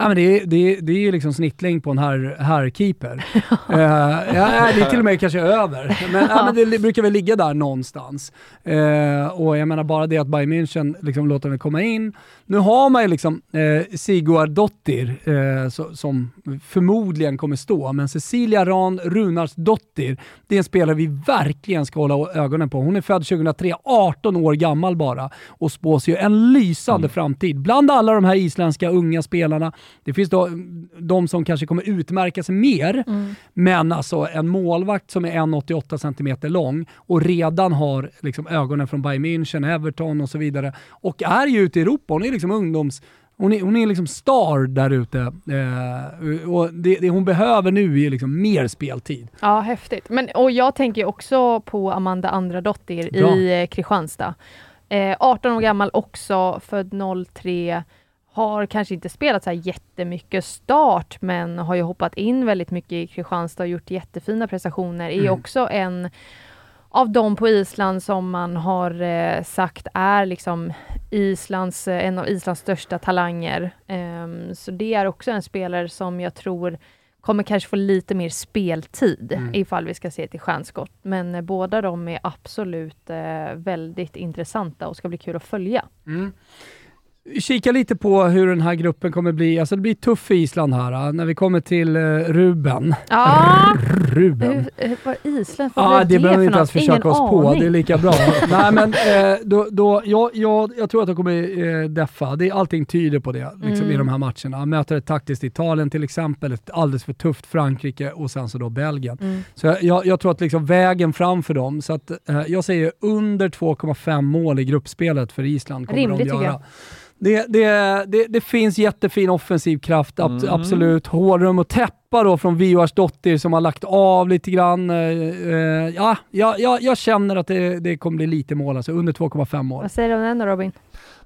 Ja, men det, är, det, är, det är ju liksom snittlängd på en herr, herrkeeper. Eh, ja, det är till och med kanske över. Men, ja, men det brukar väl ligga där någonstans. Eh, och jag menar bara det att Bayern München liksom låter henne komma in. Nu har man ju liksom eh, Sigurd Dottir eh, så, som förmodligen kommer stå, men Cecilia Ran Runars Dottir, det är en spelare vi verkligen ska hålla ögonen på. Hon är född 2003, 18 år gammal bara och spås ju en lysande framtid. Bland alla de här isländska unga spelarna, det finns då de som kanske kommer utmärka sig mer, men alltså en målvakt som är 1,88 cm lång och redan har liksom ögonen från Bayern München, Everton och så vidare och är ju ute i Europa. Hon är liksom ungdoms... Hon är, hon är liksom star där ute. Eh, och det, det hon behöver nu är liksom mer speltid. Ja, häftigt. Men, och jag tänker också på Amanda Andradottir Bra. i Kristianstad. Eh, 18 år gammal också, född 03. Har kanske inte spelat så här jättemycket start, men har ju hoppat in väldigt mycket i Kristianstad och gjort jättefina prestationer. Är Mm. också en av de på Island som man har eh, sagt är liksom Islands, eh, en av Islands största talanger. Ehm, så det är också en spelare som jag tror kommer kanske få lite mer speltid Mm. ifall vi ska se till stjärnskott. Men eh, båda de är absolut eh, väldigt intressanta och ska bli kul att följa. Kika lite på hur den här gruppen kommer bli. Alltså det blir tufft för Island här. äh, När vi kommer till eh, Ruben. Ja, Ruben. hur, vad Island, vad Ja, är det behöver vi inte ens försöka Ingen oss på. Det är lika bra. Nej, men eh, då, då, jag, jag, jag tror att de kommer eh, deffa. Det, allting tyder på det liksom, Mm. i de här matcherna. Möter ett taktiskt Italien till exempel, ett alldeles för tufft Frankrike och sen så då Belgien. Mm. Så jag- jag, tror att liksom vägen fram för dem, så att, eh, jag säger under 2,5 mål i gruppspelet för Island kommer Rimligt, de göra. Jag. Det, det, det, det finns jättefin offensiv kraft, ab- Mm. absolut. Hålrum och täppa då från Vioarsdottir som har lagt av lite grann. Eh, eh, ja, ja, ja, jag känner att det, det kommer bli lite mål, alltså under 2,5 mål. Vad säger du om den då Robin?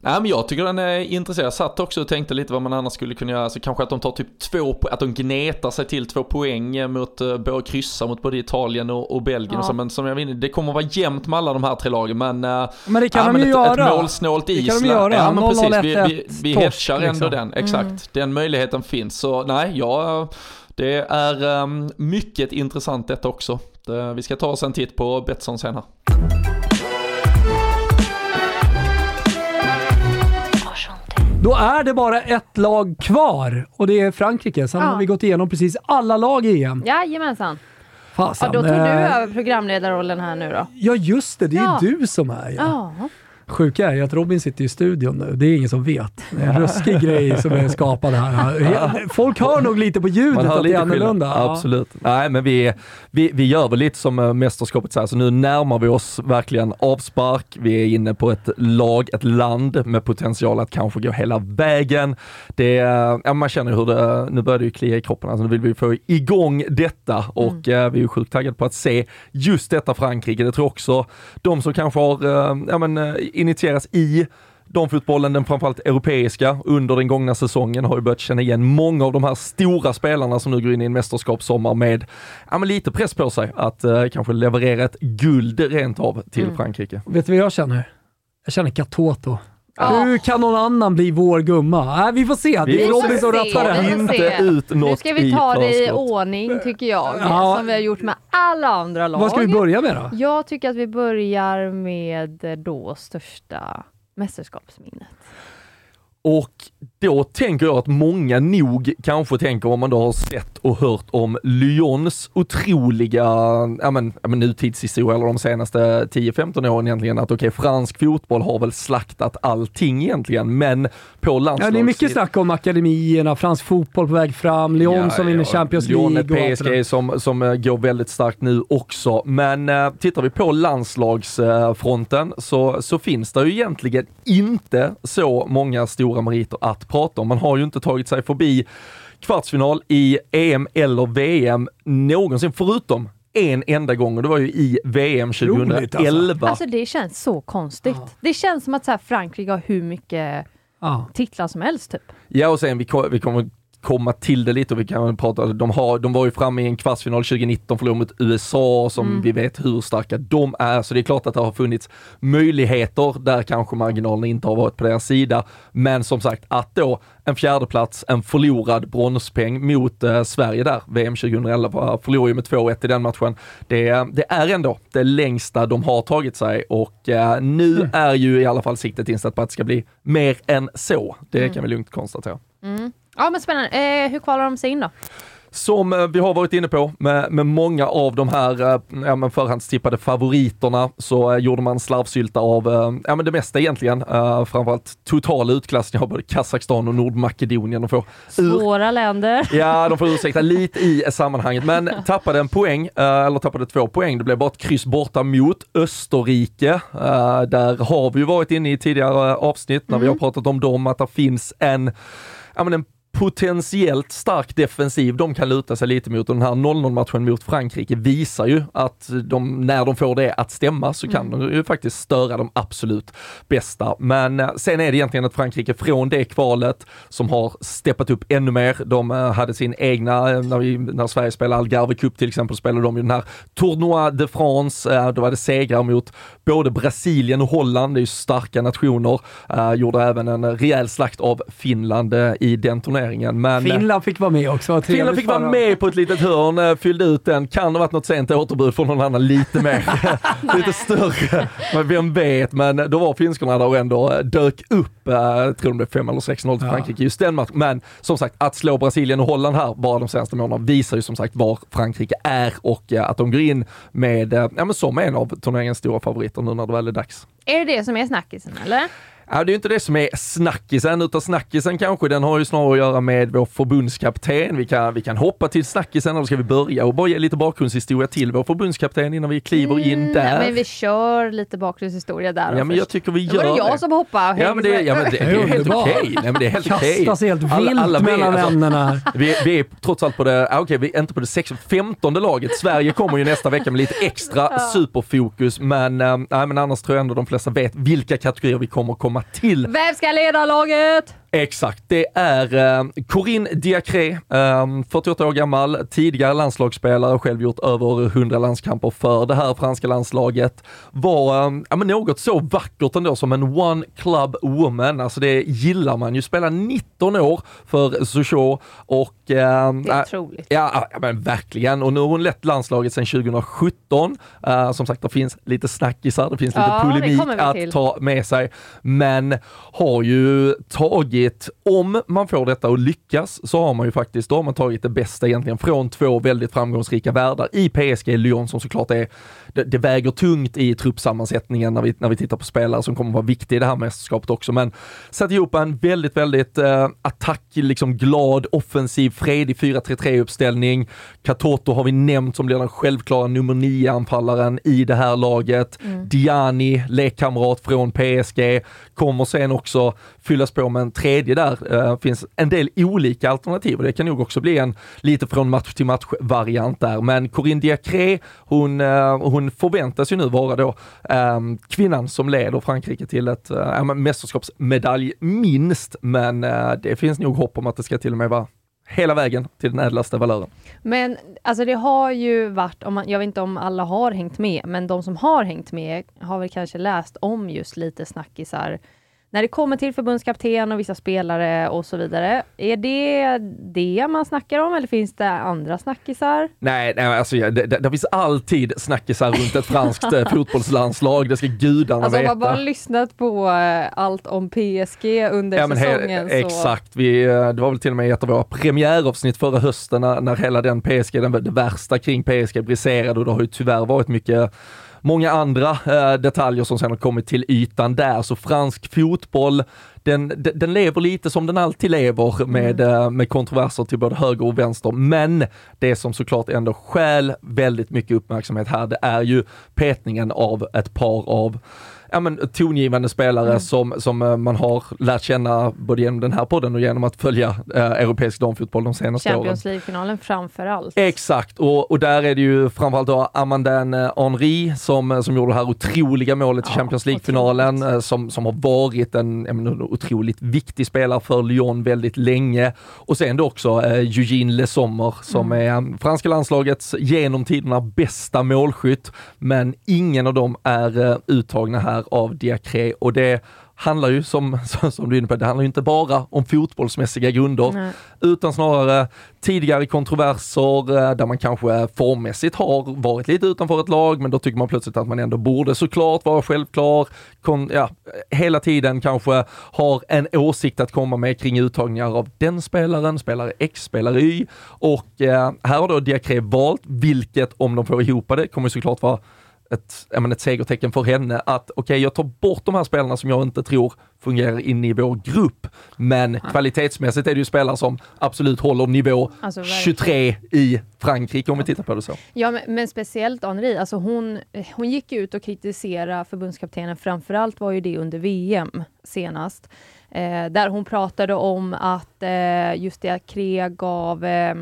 Nej men jag tycker den är intressant. Jag satt också och tänkte lite vad man annars skulle kunna göra. Så kanske att de tar typ två, att de gnetar sig till två poäng mot, uh, både kryssa mot både Italien och, och Belgien. Ja. Och så, men som jag vinner, det kommer vara jämnt med alla de här tre lagen. Men, uh, Men det kan ja, de ju ett, göra. ett målsnålt Det kan Island. de göra. Ja men 0-0, precis, vi, 1-1, vi, vi hedgar ändå liksom. den. Exakt, Mm. den möjligheten finns. Så nej, ja, det är um, mycket intressant detta också. Det, vi ska ta oss en titt på Betsson sen här. Då är det bara ett lag kvar och det är Frankrike. Sen Ja. har vi gått igenom precis alla lag i EM. Jajamensan. Fasen, Ja, då tog du eh, över programledarrollen här nu då. Ja just det, det är Ja. du som är ja. Ja. Sjuka är ju att Robin sitter i studion nu, det är ingen som vet. Det är en ruskig grej som är skapad här. Folk hör nog lite på ljudet att det är annorlunda. skillnad. Absolut. Nej, men vi, vi, vi gör väl lite som eh, mästerskapet säger, så nu närmar vi oss verkligen avspark. Vi är inne på ett lag, ett land med potential att kanske gå hela vägen. Det, är- ja, man känner hur det, nu börjar det ju klia i kroppen, alltså nu vill vi få igång detta och eh, vi är ju sjukt taggade på att se just detta Frankrike. Det tror jag också de som kanske har eh, ja, men, initierats i damfotbollen, den framförallt europeiska, under den gångna säsongen har ju börjat känna igen många av de här stora spelarna som nu går in i en mästerskapssommar med ja, men lite press på sig att eh, kanske leverera ett guld rent av till Mm. Frankrike. Vet du vad jag känner? Jag känner Katoto. Ja. Hur kan någon annan bli vår gumma? Nej, vi får se. Det Vi är får Robin som se. rattar Vi det. får Inte se. ut något Nu ska vi ta det i ordning tycker jag. Ja. Som vi har gjort med alla andra lag. Vad ska vi börja med då? Jag tycker att vi börjar med då största mästerskapsminnet. Och då tänker jag att många nog kanske tänker om man då har sett och hört om Lyons otroliga ja men, ja men nutidshistoria, eller de senaste 10-15 åren egentligen, att okej, fransk fotboll har väl slaktat allting egentligen, men på landslags... Ja, det är mycket snack om akademierna, fransk fotboll på väg fram, Lyon som vinner Champions Lyon League. och är. PSG som, som eh, går väldigt starkt nu också. Men eh, tittar vi på landslagsfronten så, så finns det ju egentligen inte så många stora meriter att prata om. Man har ju inte tagit sig förbi kvartsfinal i EM eller VM någonsin, förutom en enda gång och det var ju i VM Otroligt, 2011. Alltså det känns så konstigt. Ja. Det känns som att så här, Frankrike har hur mycket Ja. titlar som helst typ. Ja och sen vi, vi kommer komma till det lite och vi kan prata, de, har, de var ju framme i en kvartsfinal 2019, förlorade mot USA som Mm. vi vet hur starka de är, så det är klart att det har funnits möjligheter där kanske marginalerna inte har varit på deras sida. Men som sagt, att då en fjärdeplats, en förlorad bronspeng mot eh, Sverige där, VM 2011, förlorade ju med 2-1 i den matchen. Det, det är ändå det längsta de har tagit sig och eh, nu Mm. är ju i alla fall siktet inställt på att det ska bli mer än så. Det Mm. kan vi lugnt konstatera. Ja men spännande. Eh, hur kvalar de sig in då? Som eh, vi har varit inne på med, med många av de här eh, ja, men förhandstippade favoriterna så eh, gjorde man slarvsylta av ja, men det mesta egentligen. Uh, framförallt total utklassning av både Kazakstan och Nordmakedonien. De får, ur, Svåra länder. ja, de får ursäkta lite i sammanhanget, men tappade en poäng, eh, eller tappade två poäng. Det blev bara ett kryss borta mot Österrike. Eh, där har vi ju varit inne i tidigare avsnitt när vi har pratat om dem, att det finns en, ja, men en potentiellt stark defensiv de kan luta sig lite mot och den här 0-0 matchen mot Frankrike visar ju att de, när de får det att stämma så kan de ju faktiskt störa de absolut bästa. Men eh, sen är det egentligen ett Frankrike från det kvalet som har steppat upp ännu mer. De eh, hade sin egna, eh, när, vi, när Sverige spelade Algarve Cup till exempel, spelade de ju den här Tournoi de France, då var det segrar mot både Brasilien och Holland, det är ju starka nationer. Gjorde även en rejäl slakt av Finland i den turneringen. Men, eh, Finland fick vara med också. Finland fick vara med på ett litet hörn, eh, fyllde ut den. Kan det ha varit något sent återbud från någon annan lite mer, lite större. Men vem vet, men då var finskorna där och ändå eh, dök upp. Jag tror det blev 5 eller 6-0 till Ja. Frankrike just den matchen. Men som sagt, att slå Brasilien och Holland här bara de senaste månaderna visar ju som sagt var Frankrike är och att de går in med, ja men som en av turneringens stora favoriter nu när det väl är dags. Är det det som är snackisen eller? Ja, det är inte det som är snackisen, utan snackisen kanske den har ju snarare att göra med vår förbundskapten. Vi kan, vi kan hoppa till snackisen, eller ska vi börja och bara ge lite bakgrundshistoria till vår förbundskapten innan vi kliver in Mm, där? Men vi kör lite bakgrundshistoria där ja, men jag tycker vi var gör det jag det. som hoppade. Ja men det, ja, men det, det är helt okej. Nej, men det är helt okej. Kastas helt Alla- vilt alla vet, mellan alltså, ämnena. Vi, vi är trots allt på det, ah, okej vi är inte på det 16, 15 laget. Sverige kommer ju nästa vecka med lite extra superfokus men, äh, nej, men annars tror jag ändå de flesta vet vilka kategorier vi kommer komma till. Vem ska leda laget? Exakt, det är eh, Corinne Diacré, eh, 48 år gammal, tidigare landslagsspelare, själv gjort över 100 landskamper för det här franska landslaget. Var eh, ja, något så vackert ändå som en one club woman, alltså det gillar man ju. Spelar 19 år för Sochaux och... Eh, Det är otroligt. Ja, ja men verkligen. Och nu har hon lett landslaget sedan 2017. Eh, som sagt, det finns lite snackisar, det finns lite Ja, polemik att ta med sig. Men har ju tagit, om man får detta att lyckas, så har man ju faktiskt, då har man tagit det bästa egentligen från två väldigt framgångsrika världar i PSG Lyon som såklart är, det, det väger tungt i truppsammansättningen när vi, när vi tittar på spelare som kommer vara viktiga i det här mästerskapet också. Men satt ihop en väldigt, väldigt eh, attack, liksom glad, offensiv, fredig 4-3-3 uppställning. Katoto har vi nämnt som blir den självklara nummer 9 anfallaren i det här laget. Diani, lekkamrat från PSG, kommer sen också fyllas på med en tredje där. Eh, finns en del olika alternativ och det kan nog också bli en lite från match till match variant där. Men Corinne Diacré, hon, eh, hon hon förväntas ju nu vara då eh, kvinnan som leder Frankrike till ett eh, mästerskapsmedalj minst, men eh, det finns nog hopp om att det ska till och med vara hela vägen till den ädlaste valören. Men alltså det har ju varit, om man, jag vet inte om alla har hängt med, men de som har hängt med har väl kanske läst om just lite snackisar när det kommer till förbundskapten och vissa spelare och så vidare. Är det det man snackar om eller finns det andra snackisar? Nej, nej alltså, det, det, det finns alltid snackisar runt ett franskt eh, fotbollslandslag, det ska gudarna Alltså veta. man bara lyssnat på eh, allt om PSG under Ja, men he- säsongen så... Exakt, vi, eh, det var väl till och med ett av våra premiäravsnitt förra hösten när, när hela den PSG, den, det värsta kring PSG briserade och det har ju tyvärr varit mycket Många andra eh, detaljer som sen har kommit till ytan där, så fransk fotboll, den, den, lever lite som den alltid lever med, eh, med kontroverser till både höger och vänster. Men det som såklart ändå skäl väldigt mycket uppmärksamhet här, det är ju petningen av ett par av ja, men, tongivande spelare som, som eh, man har lärt känna både genom den här podden och genom att följa eh, europeisk damfotboll de senaste åren. Champions League-finalen framför allt. Exakt, och, och där är det ju framförallt då Amandine Henry som, som gjorde det här otroliga målet i Ja, Champions League-finalen, eh, som, som har varit en, en otroligt viktig spelare för Lyon väldigt länge. Och sen då också eh, Eugene Le Sommer som är eh, franska landslagets genom tiderna bästa målskytt, men ingen av dem är eh, uttagna här av Diacré och det handlar ju som, som du är inne på, det handlar ju inte bara om fotbollsmässiga grunder, Nej. utan snarare tidigare kontroverser eh, där man kanske formmässigt har varit lite utanför ett lag, men då tycker man plötsligt att man ändå borde såklart vara självklar. Kon, ja, hela tiden kanske har en åsikt att komma med kring uttagningar av den spelaren, spelare X, spelare Y och eh, här har då Diacré valt, vilket om de får ihop det kommer såklart vara ett, ja, men ett segertecken för henne att okej, jag tar bort de här spelarna som jag inte tror fungerar in i vår grupp. Men kvalitetsmässigt är det ju spelare som absolut håller nivå Alltså, verkligen. 23 i Frankrike om vi tittar på det så. Ja, men, men speciellt Henri, alltså hon, hon gick ut och kritiserade förbundskaptenen, framförallt var ju det under VM senast, eh, där hon pratade om att eh, just det att Kre gav eh,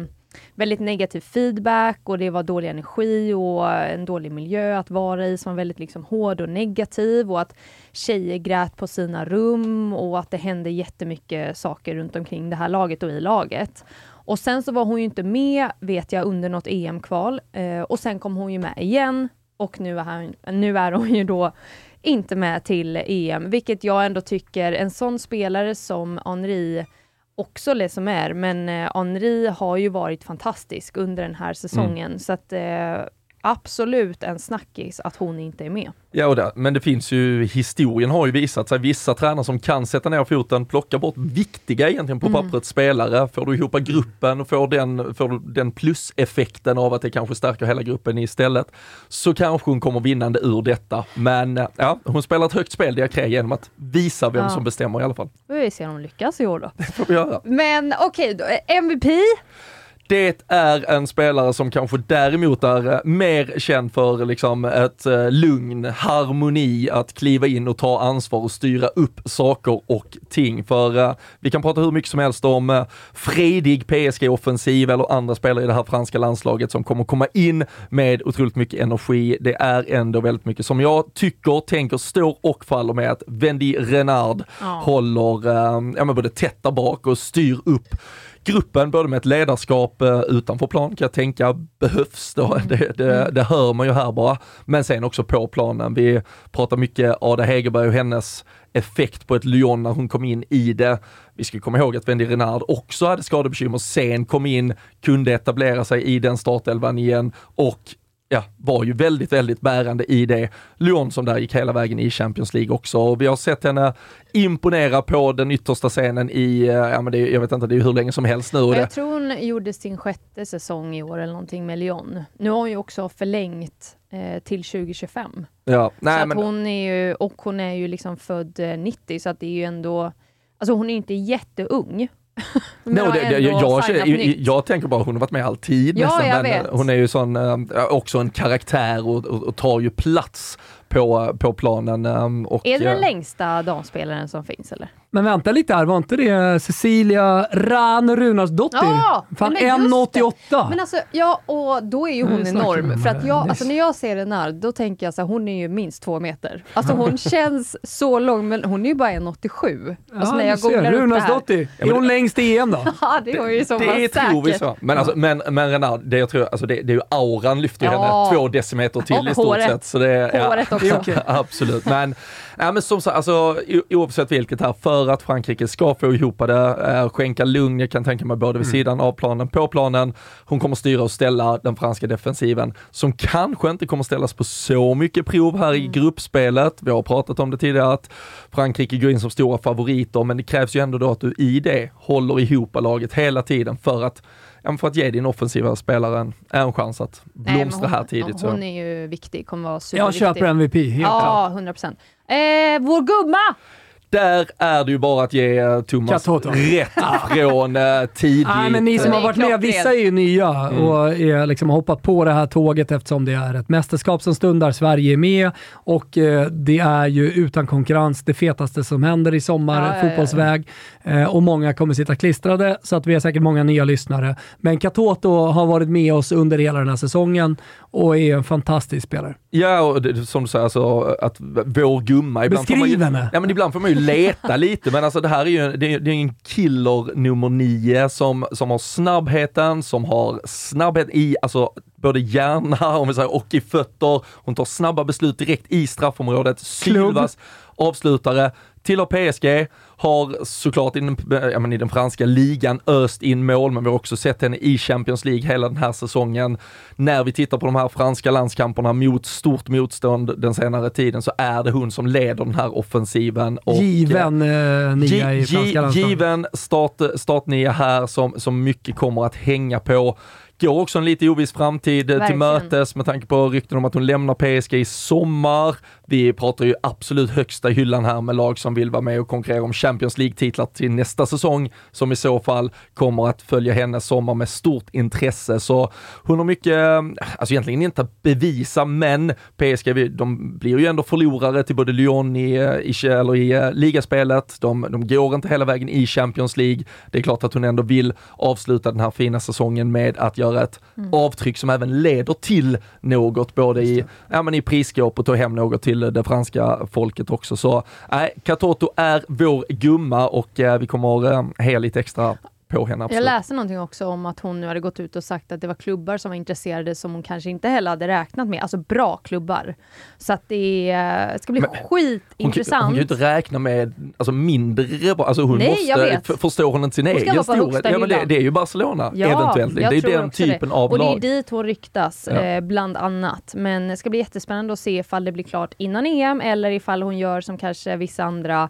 väldigt negativ feedback och det var dålig energi och en dålig miljö att vara i som var väldigt liksom hård och negativ och att tjejer grät på sina rum och att det hände jättemycket saker runt omkring det här laget och i laget. Och sen så var hon ju inte med, vet jag, under något EM-kval. Eh, och sen kom hon ju med igen och nu är, hon, nu är hon ju då inte med till EM, vilket jag ändå tycker en sån spelare som Henri också liksom är, men eh, Henri har ju varit fantastisk under den här säsongen, så att eh, absolut en snackis att hon inte är med. Ja, och det, men det finns ju, historien har ju visat sig, vissa tränare som kan sätta ner foten, plocka bort viktiga egentligen på Mm. pappret spelare, får du ihop gruppen och får den, får den pluseffekten av att det kanske stärker hela gruppen istället, så kanske hon kommer vinnande ur detta. Men ja, hon spelar ett högt spel, Diakre, genom att visa vem Ja. som bestämmer i alla fall. Vi får se om de lyckas i år då. Det får vi göra. Men okej, eh, MVP? Det är en spelare som kanske däremot är eh, mer känd för liksom ett eh, lugn, harmoni, att kliva in och ta ansvar och styra upp saker och ting. För eh, vi kan prata hur mycket som helst om fredig PSG-offensiv eller andra spelare i det här franska landslaget som kommer komma in med otroligt mycket energi. Det är ändå väldigt mycket som jag tycker, tänker, står och faller med att Wendy Renard Ja. håller ja, men både tätt där bak och styr upp gruppen, både med ett ledarskap eh, utanför plan kan jag tänka behövs då. Det, det, det hör man ju här bara. Men sen också på planen. Vi pratar mycket Ada Hegerberg och hennes effekt på ett Lyon när hon kom in i det. Vi ska komma ihåg att Wendy Renard också hade skadebekymmer, sen kom in, kunde etablera sig i den startelvan igen och ja, var ju väldigt, väldigt bärande i det. Lyon som där gick hela vägen i Champions League också. Och vi har sett henne imponera på den yttersta scenen i, eh, ja men det, jag vet inte, det är ju hur länge som helst nu. Och det, jag tror hon gjorde sin sjätte säsong i år eller någonting med Lyon. Nu har hon ju också förlängt eh, till 2025. ja, så nej, att men, hon är ju, och hon är ju liksom född eh, 90 så att det är ju ändå, alltså hon är inte jätteung. Nej, det, det, jag, jag, jag tänker bara hon har varit med alltid Ja, nästan, men vet. hon är ju sån, eh, också en karaktär och, och, och tar ju plats på, på planen. eh, Och, Är det den eh, längsta damspelaren som finns eller? Men vänta lite här, var inte det Cecilia Ran Runarsdottir? Ja, Fan, nej, men just det. 1,88! Men alltså, ja, och då är ju hon enorm. För att jag, alltså, när jag ser Renard, då tänker jag så här, hon är ju minst två meter. Alltså hon känns så lång, men hon är ju bara 1,87. Alltså när jag googlar upp det här. Är hon längst i EM då? Ja, det var ju så Det tror vi så. Men, alltså, men, men Renard, det, jag tror, alltså det, det är ju auran lyfter Ja. henne två decimeter till Och i stort håret. sett. Så det, Håret också. Absolut. Men, ja, men som sagt, alltså, oavsett vilket här, för att Frankrike ska få ihop det, eh, skänka lugn, jag kan tänka mig både vid sidan av planen, på planen. Hon kommer styra och ställa den franska defensiven, som kanske inte kommer ställas på så mycket prov här i gruppspelet. Vi har pratat om det tidigare, att Frankrike går in som stora favoriter, men det krävs ju ändå då att du i det håller ihop laget hela tiden för att, för att ge din offensiva spelare en, en chans att Nej, men blomstra här tidigt. så. Hon är ju viktig, kommer vara Jag superviktig. köper MVP, helt klart. Ja, 100 procent. Eh, vår gumma! Där är det ju bara att ge eh, Thomas rätt från eh, tidigt. Nej, men ni som Det har varit med, vissa är ju nya Mm. och är liksom har hoppat på det här tåget eftersom det är ett mästerskap som stundar. Sverige är med och eh, det är ju utan konkurrens det fetaste som händer i sommar, Ja, fotbollsväg. Eh, och många kommer sitta klistrade så att vi har säkert många nya lyssnare. Men Katoto har varit med oss under hela den här säsongen och är en fantastisk spelare. Ja, och det, som du säger, alltså, att vår gumma... Ibland får man Beskriv ju, henne. Ja, men ibland får man ju leta lite, men alltså det här är ju det är, det är en killer nummer nio som, som har snabbheten, som har snabbhet i, alltså både hjärna om vi säger, och i fötter. Hon tar snabba beslut direkt i straffområdet. Sylvas avslutare, tillhör PSG, har såklart i den, ja, men i den franska ligan öst in mål, men vi har också sett henne i Champions League hela den här säsongen. När vi tittar på de här franska landskamperna mot stort motstånd den senare tiden så är det hon som leder den här offensiven. Och, Given eh, nia i franska landslaget. Given start, startnia här som, som mycket kommer att hänga på. Går också en lite oviss framtid eh, till Verkligen. mötes med tanke på rykten om att hon lämnar PSG i sommar. Vi pratar ju absolut högsta hyllan här med lag som vill vara med och konkurrera om Champions League-titlar till nästa säsong, som i så fall kommer att följa hennes sommar med stort intresse. Så hon har mycket, alltså egentligen inte att bevisa, men PSG, de blir ju ändå förlorare till både Lyon i, i, eller i eh, ligaspelet. De, de går inte hela vägen i Champions League. Det är klart att hon ändå vill avsluta den här fina säsongen med att göra ett avtryck som även leder till något, både i, ja, men i prisskåp och hem något till det franska folket också. Så nej, Katoto är vår gumma och eh, vi kommer eh, lite extra på henne. Jag Absolut. läste någonting också om att hon nu hade gått ut och sagt att det var klubbar som var intresserade som hon kanske inte heller hade räknat med. Alltså bra klubbar. Så att det eh, ska bli Men skitintressant. hon kan ju inte räkna med alltså, mindre bra. Alltså, hon Nej, måste, jag vet. förstår hon inte sin Hon egen storhet? Ja, men det, det är ju Barcelona Ja, eventuellt. Det jag är den typen det. av Och det är lag. dit hon ryktas, Ja. eh, bland annat. Men det ska bli jättespännande att se ifall det blir klart innan EM eller ifall hon gör som kanske vissa andra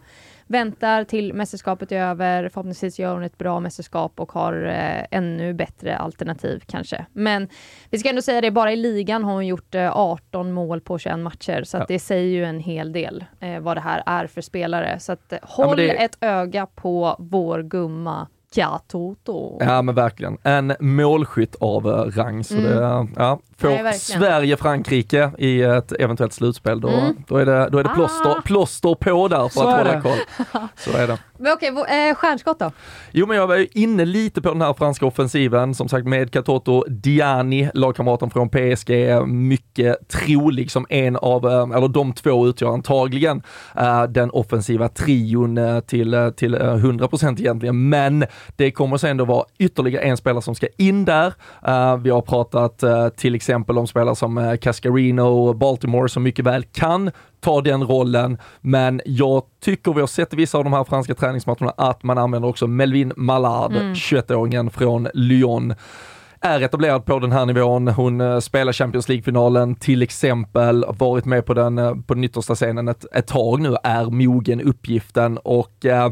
väntar till mästerskapet är över. Förhoppningsvis gör hon ett bra mästerskap och har eh, ännu bättre alternativ kanske. Men vi ska ändå säga det, bara i ligan har hon gjort eh, 18 mål på 21 matcher, så Ja. det säger ju en hel del eh, vad det här är för spelare. Så att, eh, håll det- ett öga på vår gumma Katoto. Ja men verkligen. En målskytt av eh, rang. Så Mm. det, ja, får Nej. Sverige-Frankrike i ett eventuellt slutspel, då, Mm. då är det, då är det plåster, Ah. plåster på där för Så att hålla det. koll. Så är det. Men okej, okay, eh, stjärnskott då? Jo men jag var ju inne lite på den här franska offensiven, som sagt med Katoto Diani, lagkamraten från PSG, mycket trolig som en av, eh, eller de två utgör antagligen eh, den offensiva trion eh, till, till eh, 100% egentligen, men det kommer sen då vara ytterligare en spelare som ska in där. Vi har pratat till exempel om spelare som eh, Cascarino och Baltimore som mycket väl kan ta den rollen, men jag tycker vi har sett i vissa av de här franska träningsmatcherna att man använder också Melvin Mallard, 21-åringen från Lyon är etablerad på den här nivån. Hon eh, spelar Champions League-finalen till exempel, varit med på den, eh, på den yttersta scenen ett, ett tag nu, är mogen uppgiften och eh,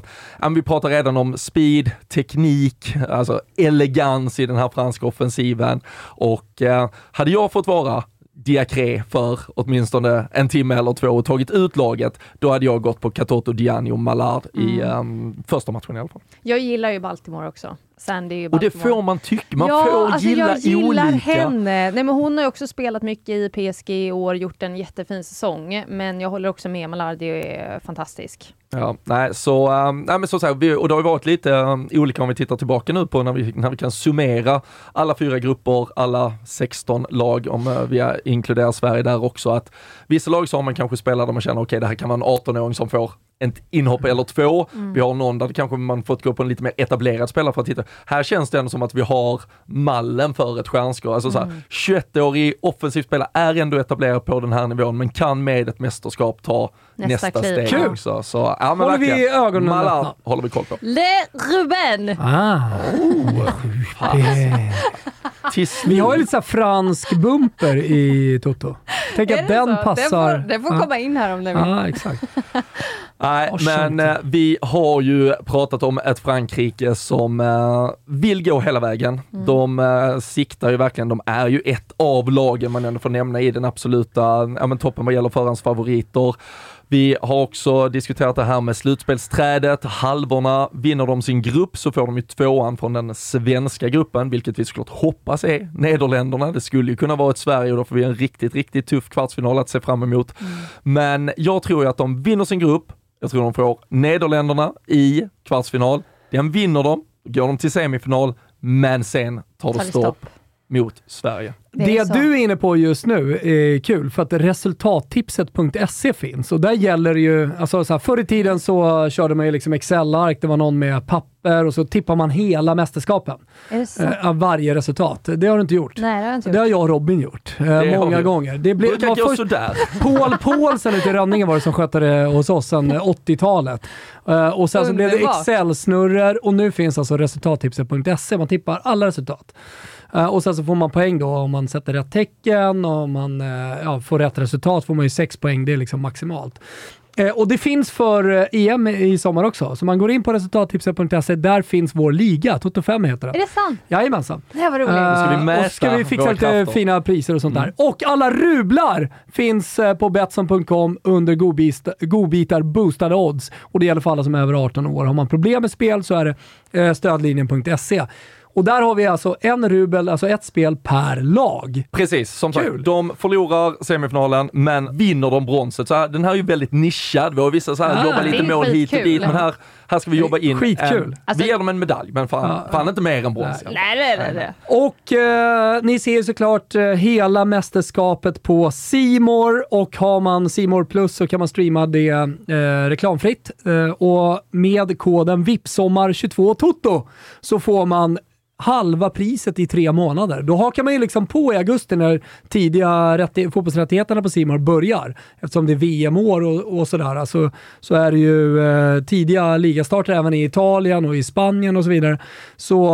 vi pratar redan om speed, teknik, alltså elegans i den här franska offensiven och eh, hade jag fått vara Diacré för åtminstone en timme eller två och tagit ut laget, då hade jag gått på Katoto, Diani och Mallard i um, första matchen i alla fall. Jag gillar ju Baltimore också. Sandy ju Och det Baltimore. får man tycka, man ja, får alltså gilla jag gillar olika. henne. Nej, men hon har också spelat mycket i PSG i år, gjort en jättefin säsong. Men jag håller också med, Malardi är fantastisk. Ja, nej, så, um, nej, men så, så här, och det har ju varit lite um, olika om vi tittar tillbaka nu på när vi, när vi kan summera alla fyra grupper, alla 16 lag, om uh, vi inkluderar Sverige där också, att vissa lag så har man kanske spelat där man känner okej, det här kan vara en 18-åring som får ett inhopp eller två. Vi har någon där kanske man fått gå på en lite mer etablerad spelare för att titta. Här känns det ändå som att vi har mallen för ett stjärnskor. Alltså så här, 21-årig offensiv spelare är ändå etablerad på den här nivån men kan med ett mästerskap ta Nästa nästa, kliv. steg Kul. också. Så, ja, Håller vi verkligen. ögonen Mallard öppna? håller vi koll på. Le Ruben! Ah. Tills Vi har ju lite så här fransk bumper i Toto. Tänk att den passar. Den får, Ja. komma in här om den vill. Ja, exakt. Nej, men eh, vi har ju pratat om ett Frankrike som eh, vill gå hela vägen. Mm. De eh, siktar ju verkligen, de är ju ett av lagen man ändå får nämna i den absoluta ja, men toppen vad gäller förhandsfavoriter. Vi har också diskuterat det här med slutspelsträdet, halvorna. Vinner de sin grupp så får de ju tvåan från den svenska gruppen, vilket vi såklart hoppas är Nederländerna. Det skulle ju kunna vara ett Sverige och då får vi en riktigt, riktigt tuff kvartsfinal att se fram emot. Men jag tror ju att de vinner sin grupp. Jag tror de får Nederländerna i kvartsfinal. Den vinner de, går de till semifinal, men sen tar det Tar det stopp stopp. Mot Sverige. Det är Det du är inne på just nu är kul för att resultattipset.se finns och där gäller det ju, alltså så här, förr i tiden så körde man ju liksom Excel-ark, det var någon med papper och så tippar man hela mästerskapen det eh, av varje resultat. Det har du inte gjort. Nej, det har jag inte Det gjort. har jag och Robin gjort eh, många vi. gånger. Det blev, det var först, sådär. Paul Paulsen ute i Rönninge var det som skötte det hos oss sedan eh, 80-talet. Eh, och sen så blev det Underbart. Excel-snurror och nu finns alltså resultattipset.se. Man tippar alla resultat. Eh, och sen så får man poäng då om man sätter rätt tecken och om man eh, ja, får rätt resultat får man ju sex poäng. Det är liksom maximalt. Eh, och det finns för EM i sommar också. Så man går in på resultattipset.se. Där finns vår liga. Toto 5 heter den. Är det sant? Jajamensan. Det här var roligt. Eh, ska vi mäta och ska vi fixa lite fina priser och sånt där. Och alla rublar finns på Betsson.com under godbitar boostade odds. Och det gäller för alla som är över 18 år. Har man problem med spel så är det stödlinjen.se. Och där har vi alltså en rubel, alltså ett spel per lag. Precis, som Kul. sagt, de förlorar semifinalen men vinner de bronset. Så här, den här är ju väldigt nischad. Vi har vissa så här, Ah, jobbar lite mål hit och dit, men här, här ska vi jobba in Skitkul. en, Alltså- vi ger dem en medalj, men fan, Ja. fan inte mer än brons. Nej, nej, nej, nej. Och eh, ni ser ju såklart eh, hela mästerskapet på Simor och har man Simor Plus så kan man streama det eh, reklamfritt. Eh, och med koden VIPSOMMAR22TOTO så får man halva priset i tre månader. Då hakar man ju liksom på i augusti när tidiga fotbollsrättigheterna på Simor börjar. Eftersom det är VM-år och, och sådär. Alltså, så är det ju eh, tidiga ligastarter även i Italien och i Spanien och så vidare. Så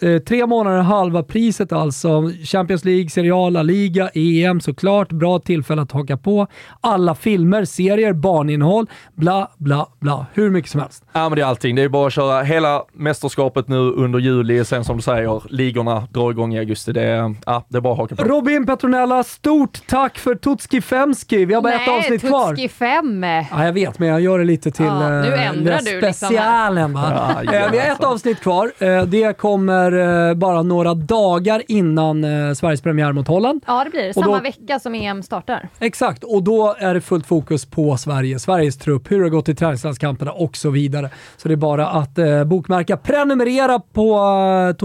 eh, tre månader halva priset alltså. Champions League, Serie A, La Liga, EM såklart. Bra tillfälle att haka på. Alla filmer, serier, barninnehåll, bla bla bla. Hur mycket som helst. Ja men det är allting. Det är bara att köra hela mästerskapet nu under juli. Sen som du säger, ligorna drar igång i augusti. Det är, ja, det är bara att haka på. Robin Petronella, stort tack för Tutski Femski. Vi har bara ett Nej, avsnitt kvar. Tutski 5. Ja, jag vet, men jag gör det lite till Ja, nu eh, ändrar du liksom specialen. va? Ja, Eh, Vi har ett alltså. avsnitt kvar. Eh, Det kommer bara några dagar innan Sveriges premiär mot Holland. Ja, det blir det. Samma då- vecka som EM startar. Exakt, och då är det fullt fokus på Sverige, Sveriges trupp, hur det har gått i träningslandskamperna och så vidare. Så det är bara att bokmärka, prenumerera på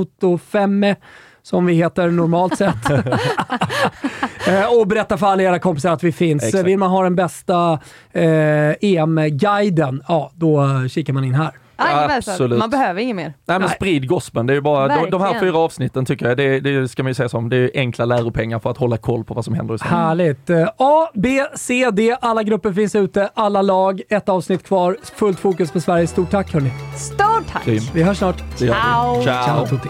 Toto 5 som vi heter normalt sett. eh, och berätta för alla era kompisar att vi finns. Exakt. Vill man ha den bästa eh, EM-guiden, ja då kikar man in här. Absolut. Man behöver inget mer. Nej men Nej. sprid gospeln. Det är ju bara, de, de här fyra avsnitten tycker jag, det, det ska man ju säga som, det är enkla läropengar för att hålla koll på vad som händer i Sverige. Härligt. Eh, A, B, C, D. Alla grupper finns ute, alla lag. Ett avsnitt kvar. Fullt fokus på Sverige. Stort tack hörni. Stort tack! Vi hörs snart. Ciao. Ciao Ciao. tutti.